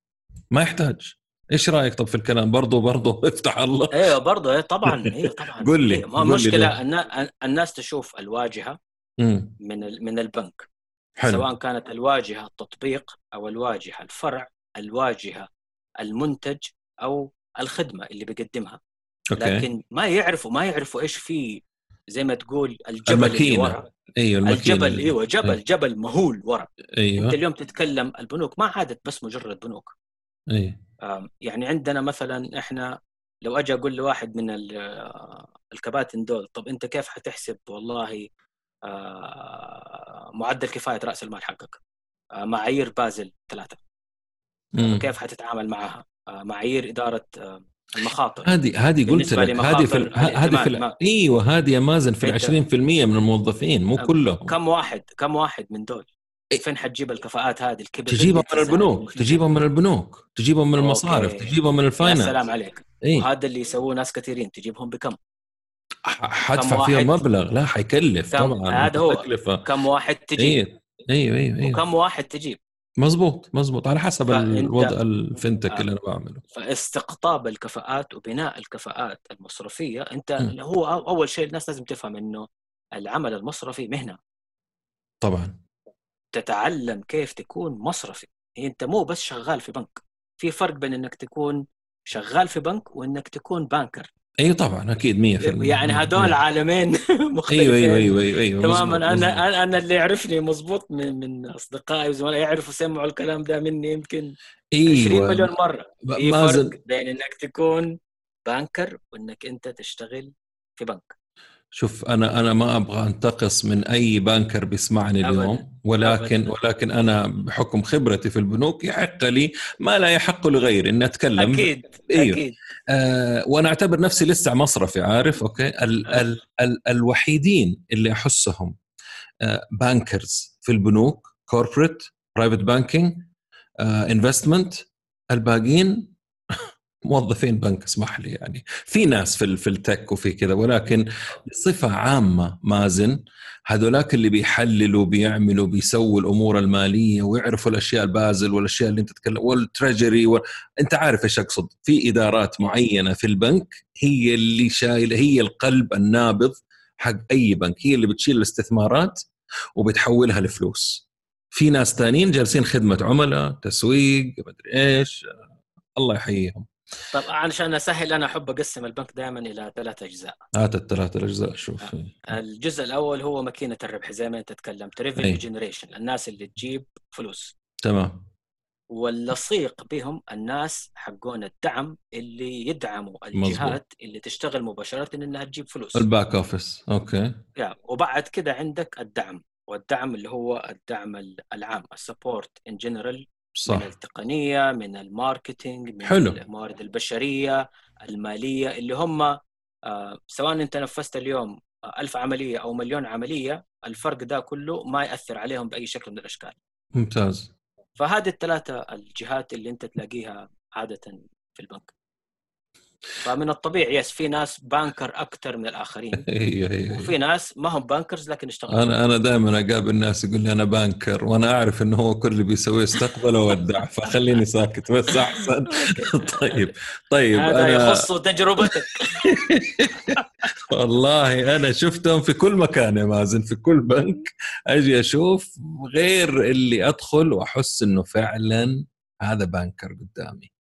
ما يحتاج. إيش رأيك؟ طب في الكلام برضو برضو افتح الله. أيوه برضه إيه طبعا أيوه طبعا. قل لي، إيه، ما مشكلة الناس تشوف الواجهة مم. من من البنك. حلو. سواء كانت الواجهة التطبيق أو الواجهة الفرع الواجهة المنتج أو الخدمة اللي بيقدمها. أوكي. لكن ما يعرفوا ما يعرفوا إيش في زي ما تقول الجبل اللي الماكينة. ورا. أيوه الماكينة الجبل اللي- أيوه جبل إيه. جبل مهول ورا. أيوه. انت اليوم تتكلم البنوك ما عادت بس مجرد بنوك. أيوه. يعني عندنا مثلا إحنا لو أجي أقول لواحد من آه، الكباتن دول طب أنت كيف حتحسب والله آه، معدل كفاية رأس المال حقك؟ آه، معايير بازل ثلاثة. كيف حتتعامل معها؟ معايير إدارة المخاطر. هذه هذه قلت لك هذه في هذه في إيوه هذه يا مازن في ال أنت- 20% من الموظفين مو كلهم. كم واحد كم واحد من دول. فين حتجيب الكفاءات هذه؟ الكبيرة تجيبهم من البنوك تجيبهم من البنوك تجيبهم من المصارف okay. تجيبهم من ال finance. سلام عليك. اي وهذا اللي يسووه ناس كثيرين تجيبهم بكم؟ حدفع فيها؟ مبلغ لا حيكلف؟ طبعا هذا هو. تكلفه كم واحد تجيب؟ أيوه أيوه أيوه أيوه وكم واحد تجيب؟ مزبوط مزبوط. على حسب الوضع ال FinTech آه. اللي أنا بعمله. فاستقطاب الكفاءات وبناء الكفاءات المصرفية أنت م. هو أول شيء الناس لازم تفهم إنه العمل المصرفي مهنة. طبعا. تتعلم كيف تكون مصرفي. هي انت مو بس شغال في بنك. في فرق بين انك تكون شغال في بنك وانك تكون بانكر. اي طبعا أكيد 100% يعني هدول عالمين مختلفين. أيوه أيوه أيوه أيوه, أيوة تماما. أنا مزبوط. أنا اللي يعرفني مزبوط من من أصدقائي وزملائي يعرفوا سمعوا الكلام ده مني يمكن 20 أيوه. مليون مرة. في فرق بين إنك تكون بانكر وإنك أنت تشتغل في بنك. شوف أنا أنا ما أبغى أنتقص من أي banker بيسمعني اليوم. ولكن أبداً. ولكن أنا بحكم خبرتي في البنوك يحق لي ما لا يحق لغيري إني أتكلم أكيد أيوه. أكيد آه وأنا أعتبر نفسي لسه مصرفي عارف okay ال آه. ال ال الوحيدين اللي أحسهم آه bankers في البنوك corporate private banking investment الباقيين موظفين بنك اسمح لي يعني. في ناس في في التك وفي كذا ولكن بصفة عامة مازن هذولاك اللي بيحللوا بيعملوا بيسووا الأمور المالية ويعرفوا الأشياء البازل والأشياء اللي أنت تتكلم والتريجري وال... أنت عارف إيش أقصد. في إدارات معينة في البنك هي اللي شايلة هي القلب النابض حق أي بنك هي اللي بتشيل الاستثمارات وبتحولها لفلوس. في ناس تانيين جالسين خدمة عملاء تسويق مدري إيش الله يحييهم. طب عشان أسهل أنا أحب أقسم البنك دائما إلى ثلاث أجزاء. هات الثلاث الاجزاء شوف. الجزء الأول هو ماكينة الربح زي ما أنت تكلمت. revenue generation الناس اللي تجيب فلوس. تمام. واللصيق بهم الناس حقون الدعم اللي يدعموا الجهات اللي تشتغل مباشرة إنها تجيب فلوس. ال back office okay. يا وبعد كده عندك الدعم والدعم اللي هو الدعم ال- العام ال support in general من صح. التقنية من ال marketing من حلو. الموارد البشرية المالية اللي هم آه، سواء انت نفذت اليوم آه، ألف عملية أو مليون عملية الفرق ده كله ما يأثر عليهم بأي شكل من الأشكال. ممتاز. فهذه الثلاثة الجهات اللي انت تلاقيها عادة في البنك. فمن الطبيعي yes في ناس banker أكثر من الآخرين. هي, هي. وفي ناس ما هم bankers لكن اشتغلوا. أنا أنا دائما أقابل ناس يقول لي أنا بانكر وأنا أعرف إنه هو كل اللي بيسويه استقبل وودع فخليني ساكت بس أحسن. طيب طيب هذا أنا يخص تجربتك. والله أنا شفتهم في كل مكان يا مازن في كل بنك. أجي أشوف غير اللي أدخل وأحس إنه فعلا هذا بانكر قدامي.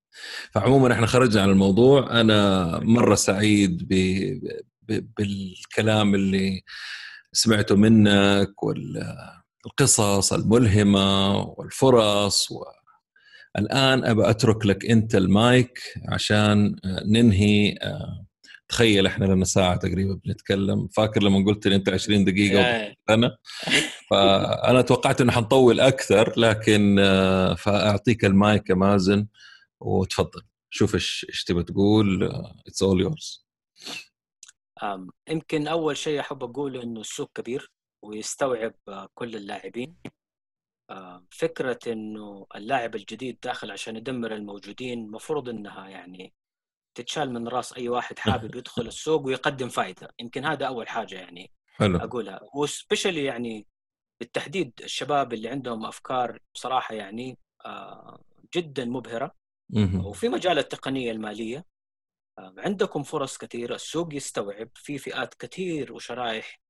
فعموما إحنا خرجنا عن الموضوع. أنا مرة سعيد ب... ب... بالكلام اللي سمعته منك والقصص الملهمة والفرص والان أبى أترك لك أنت المايك عشان ننهي تخيل إحنا لنا ساعة تقريبا بنتكلم. فاكر لما قلت لي أنت 20 دقيقة إيه. أنا؟ فأنا توقعت إنه حنطول أكثر لكن آه، فأعطيك المايك يا مازن. وتفضل شوف إيش إيش تبى تقول it's all yours يمكن أول شيء أحب اقوله إنه السوق كبير ويستوعب آه، كل اللاعبين. آه، فكرة إنه اللاعب الجديد داخل عشان يدمر الموجودين مفروض إنها يعني تتشال من رأس أي واحد حابب يدخل السوق ويقدم فائده يمكن هذا أول حاجة يعني حلو. أقولها. و specially يعني بالتحديد الشباب اللي عندهم أفكار بصراحة يعني آه، جدا مبهرة. مهم. وفي مجال التقنية المالية آه، عندكم فرص كثيرة السوق يستوعب في فئات كثير وشرائح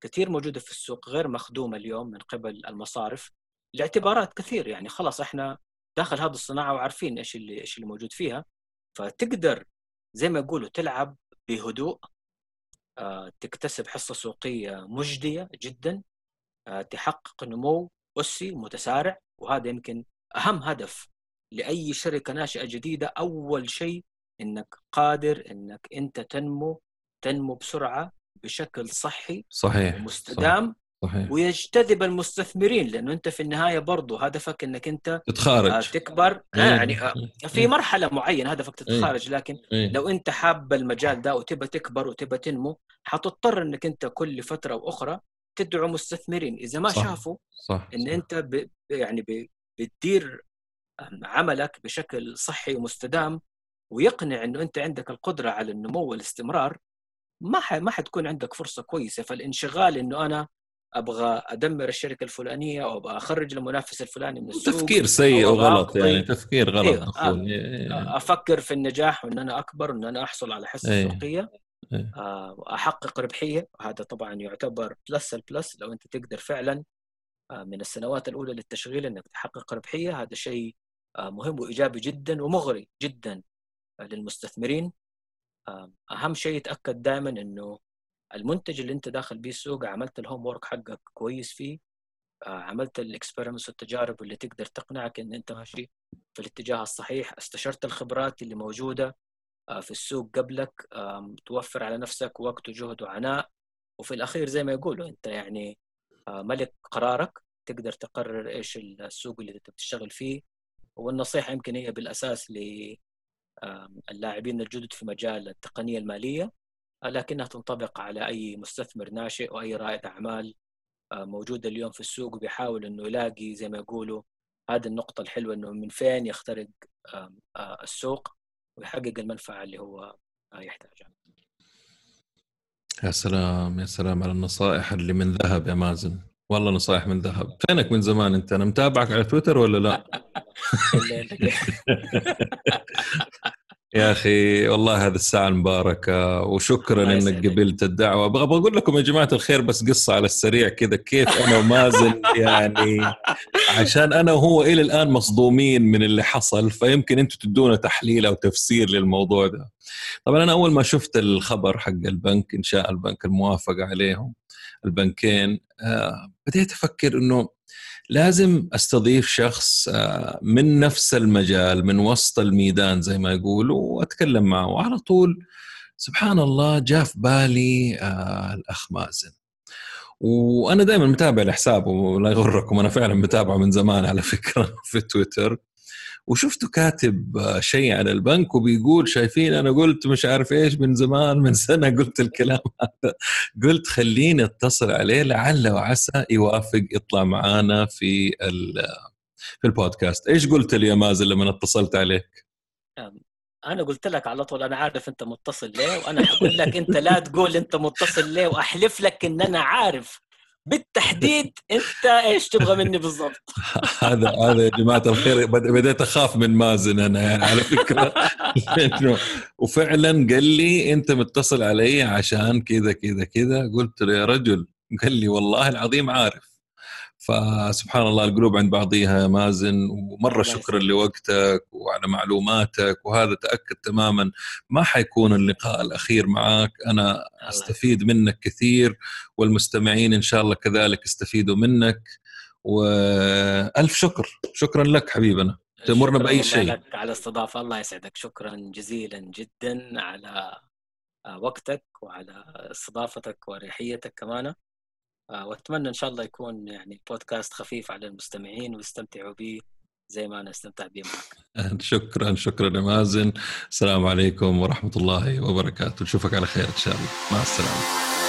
كثير موجودة في السوق غير مخدومة اليوم من قبل المصارف لاعتبارات كثير يعني خلاص إحنا داخل هذه الصناعة وعارفين إيش اللي إيش اللي موجود فيها فتقدر زي ما يقولوا تلعب بهدوء آه، تكتسب حصة سوقية مجدية جدا آه، تحقق نمو أسي متسارع وهذا يمكن أهم هدف لأي شركة ناشئة جديدة أول شيء إنك قادر إنك أنت تنمو تنمو بسرعة بشكل صحي صحيح ومستدام صحيح ويجتذب المستثمرين لأنه أنت في النهاية برضو هدفك إنك أنت آه، تتخارج تكبر آه، يعني آه، في مرحلة معينة هدفك إيه. تتخارج لكن إيه. لو أنت حاب المجال ده وتبى تكبر وتبى تنمو حتضطر إنك أنت كل فترة وأخرى تدعو مستثمرين إذا ما صح. شافوا صح إن صح. أنت ب... يعني ب... بتدير عملك بشكل صحي ومستدام ويقنع إنه أنت عندك القدرة على النمو والاستمرار ما ح... ما حتكون عندك فرصة كويسة فالانشغال إنه أنا أبغى أدمر الشركة الفلانية أو أبغى أخرج المنافس الفلاني من السوق تفكير سيء وغلط يعني تفكير غلط إيه، أخوي إيه. أفكر في النجاح وإن أنا أكبر وإن أنا أحصل على حصة إيه. سوقية إيه. آه، وأحقق ربحية وهذا طبعا يعتبر plus ال plus لو أنت تقدر فعلا آه، من السنوات الأولى للتشغيل إنك تحقق ربحية هذا شيء آه، مهم وإيجابي جدا ومغري جدا آه، للمستثمرين. آه، أهم شيء تاكد دائما إنه المنتج اللي أنت داخل بيه السوق عملت ال homework حقك كويس فيه. آه، عملت ال experiments والتجارب اللي تقدر تقنعك إن أنت ماشي في الاتجاه الصحيح. استشرت الخبرات اللي موجودة آه، في السوق قبلك. توفر على نفسك وقت وجهد وعناء. وفي الأخير زي ما يقولوا أنت يعني ملك قرارك. تقدر تقرر إيش السوق اللي انت بتشتغل فيه. والنصيحة يمكن هي بالأساس للاعبين الجدد في مجال التقنية المالية لكنها تنطبق على أي مستثمر ناشئ وأي رائد أعمال موجود اليوم في السوق وبيحاول إنه يلاقي زي ما يقولوا هذه النقطة الحلوة إنه من فين يخترق السوق ويحقق المنفعة اللي هو يحتاجها. يا سلام يا سلام على النصائح اللي من ذهب يا مازن والله نصائح من ذهب. فينك من زمان أنت؟ أنا متابعك على تويتر ولا لا؟ يا أخي والله هذه الساعة المباركه وشكرا إنك قبلت الدعوة. أبغى أقول لكم يا جماعة الخير بس قصة على السريع كذا. كيف أنا ومازن يعني؟ عشان أنا وهو إلى الآن مصدومين من اللي حصل فيمكن أنتم تدونا تحليل أو تفسير للموضوع ده. طبعا أنا أول ما شفت الخبر حق البنك إنشاء البنك الموافقة عليهم البنكين آه بديت أفكر إنه لازم أستضيف شخص آه من نفس المجال من وسط الميدان زي ما يقولوا وأتكلم معه. وعلى طول سبحان الله جاء في بالي آه الأخ مازن. وأنا دائما متابع لحسابه ولا يغركم أنا فعلا متابعه من زمان على فكرة في تويتر. وشفته كاتب شيء عن البنك وبيقول شايفين أنا قلت مش عارف إيش من زمان من سنة قلت الكلام هذا. قلت خليني أتصل عليه لعل وعسى يوافق يطلع معانا في في البودكاست. إيش قلت لي يا مازن لما اتصلت عليك؟ أنا قلت لك على طول أنا عارف أنت متصل ليه وأنا حقول لك أنت لا تقول أنت متصل ليه وأحلف لك إن أنا عارف. بالتحديد انت إيش تبغى مني بالضبط؟ هذا هذا يا جماعة الخير بديت أخاف من مازن أنا يعني على فكرة. وفعلا قال لي أنت متصل علي عشان كذا كذا كذا. قلت له يا رجل قال لي والله العظيم عارف. فسبحان الله القلوب عند بعضيها يا مازن ومرة شكرا لوقتك وعلى معلوماتك وهذا تأكد تماما ما حيكون اللقاء الأخير معك أنا أستفيد منك كثير والمستمعين إن شاء الله كذلك يستفيدوا منك. وألف شكر. شكرا لك حبيبنا. تمرنا بأي شيء. لك على الاستضافة. الله يسعدك. شكرا جزيلا جدا على وقتك وعلى استضافتك وأريحيتك كمان. آه، وأتمنى إن شاء الله يكون يعني بودكاست خفيف على المستمعين ويستمتعوا به زي ما أنا استمتعت به معك. شكرا شكرا يا مازن. السلام عليكم ورحمة الله وبركاته. نشوفك على خير إن شاء الله. مع السلامة.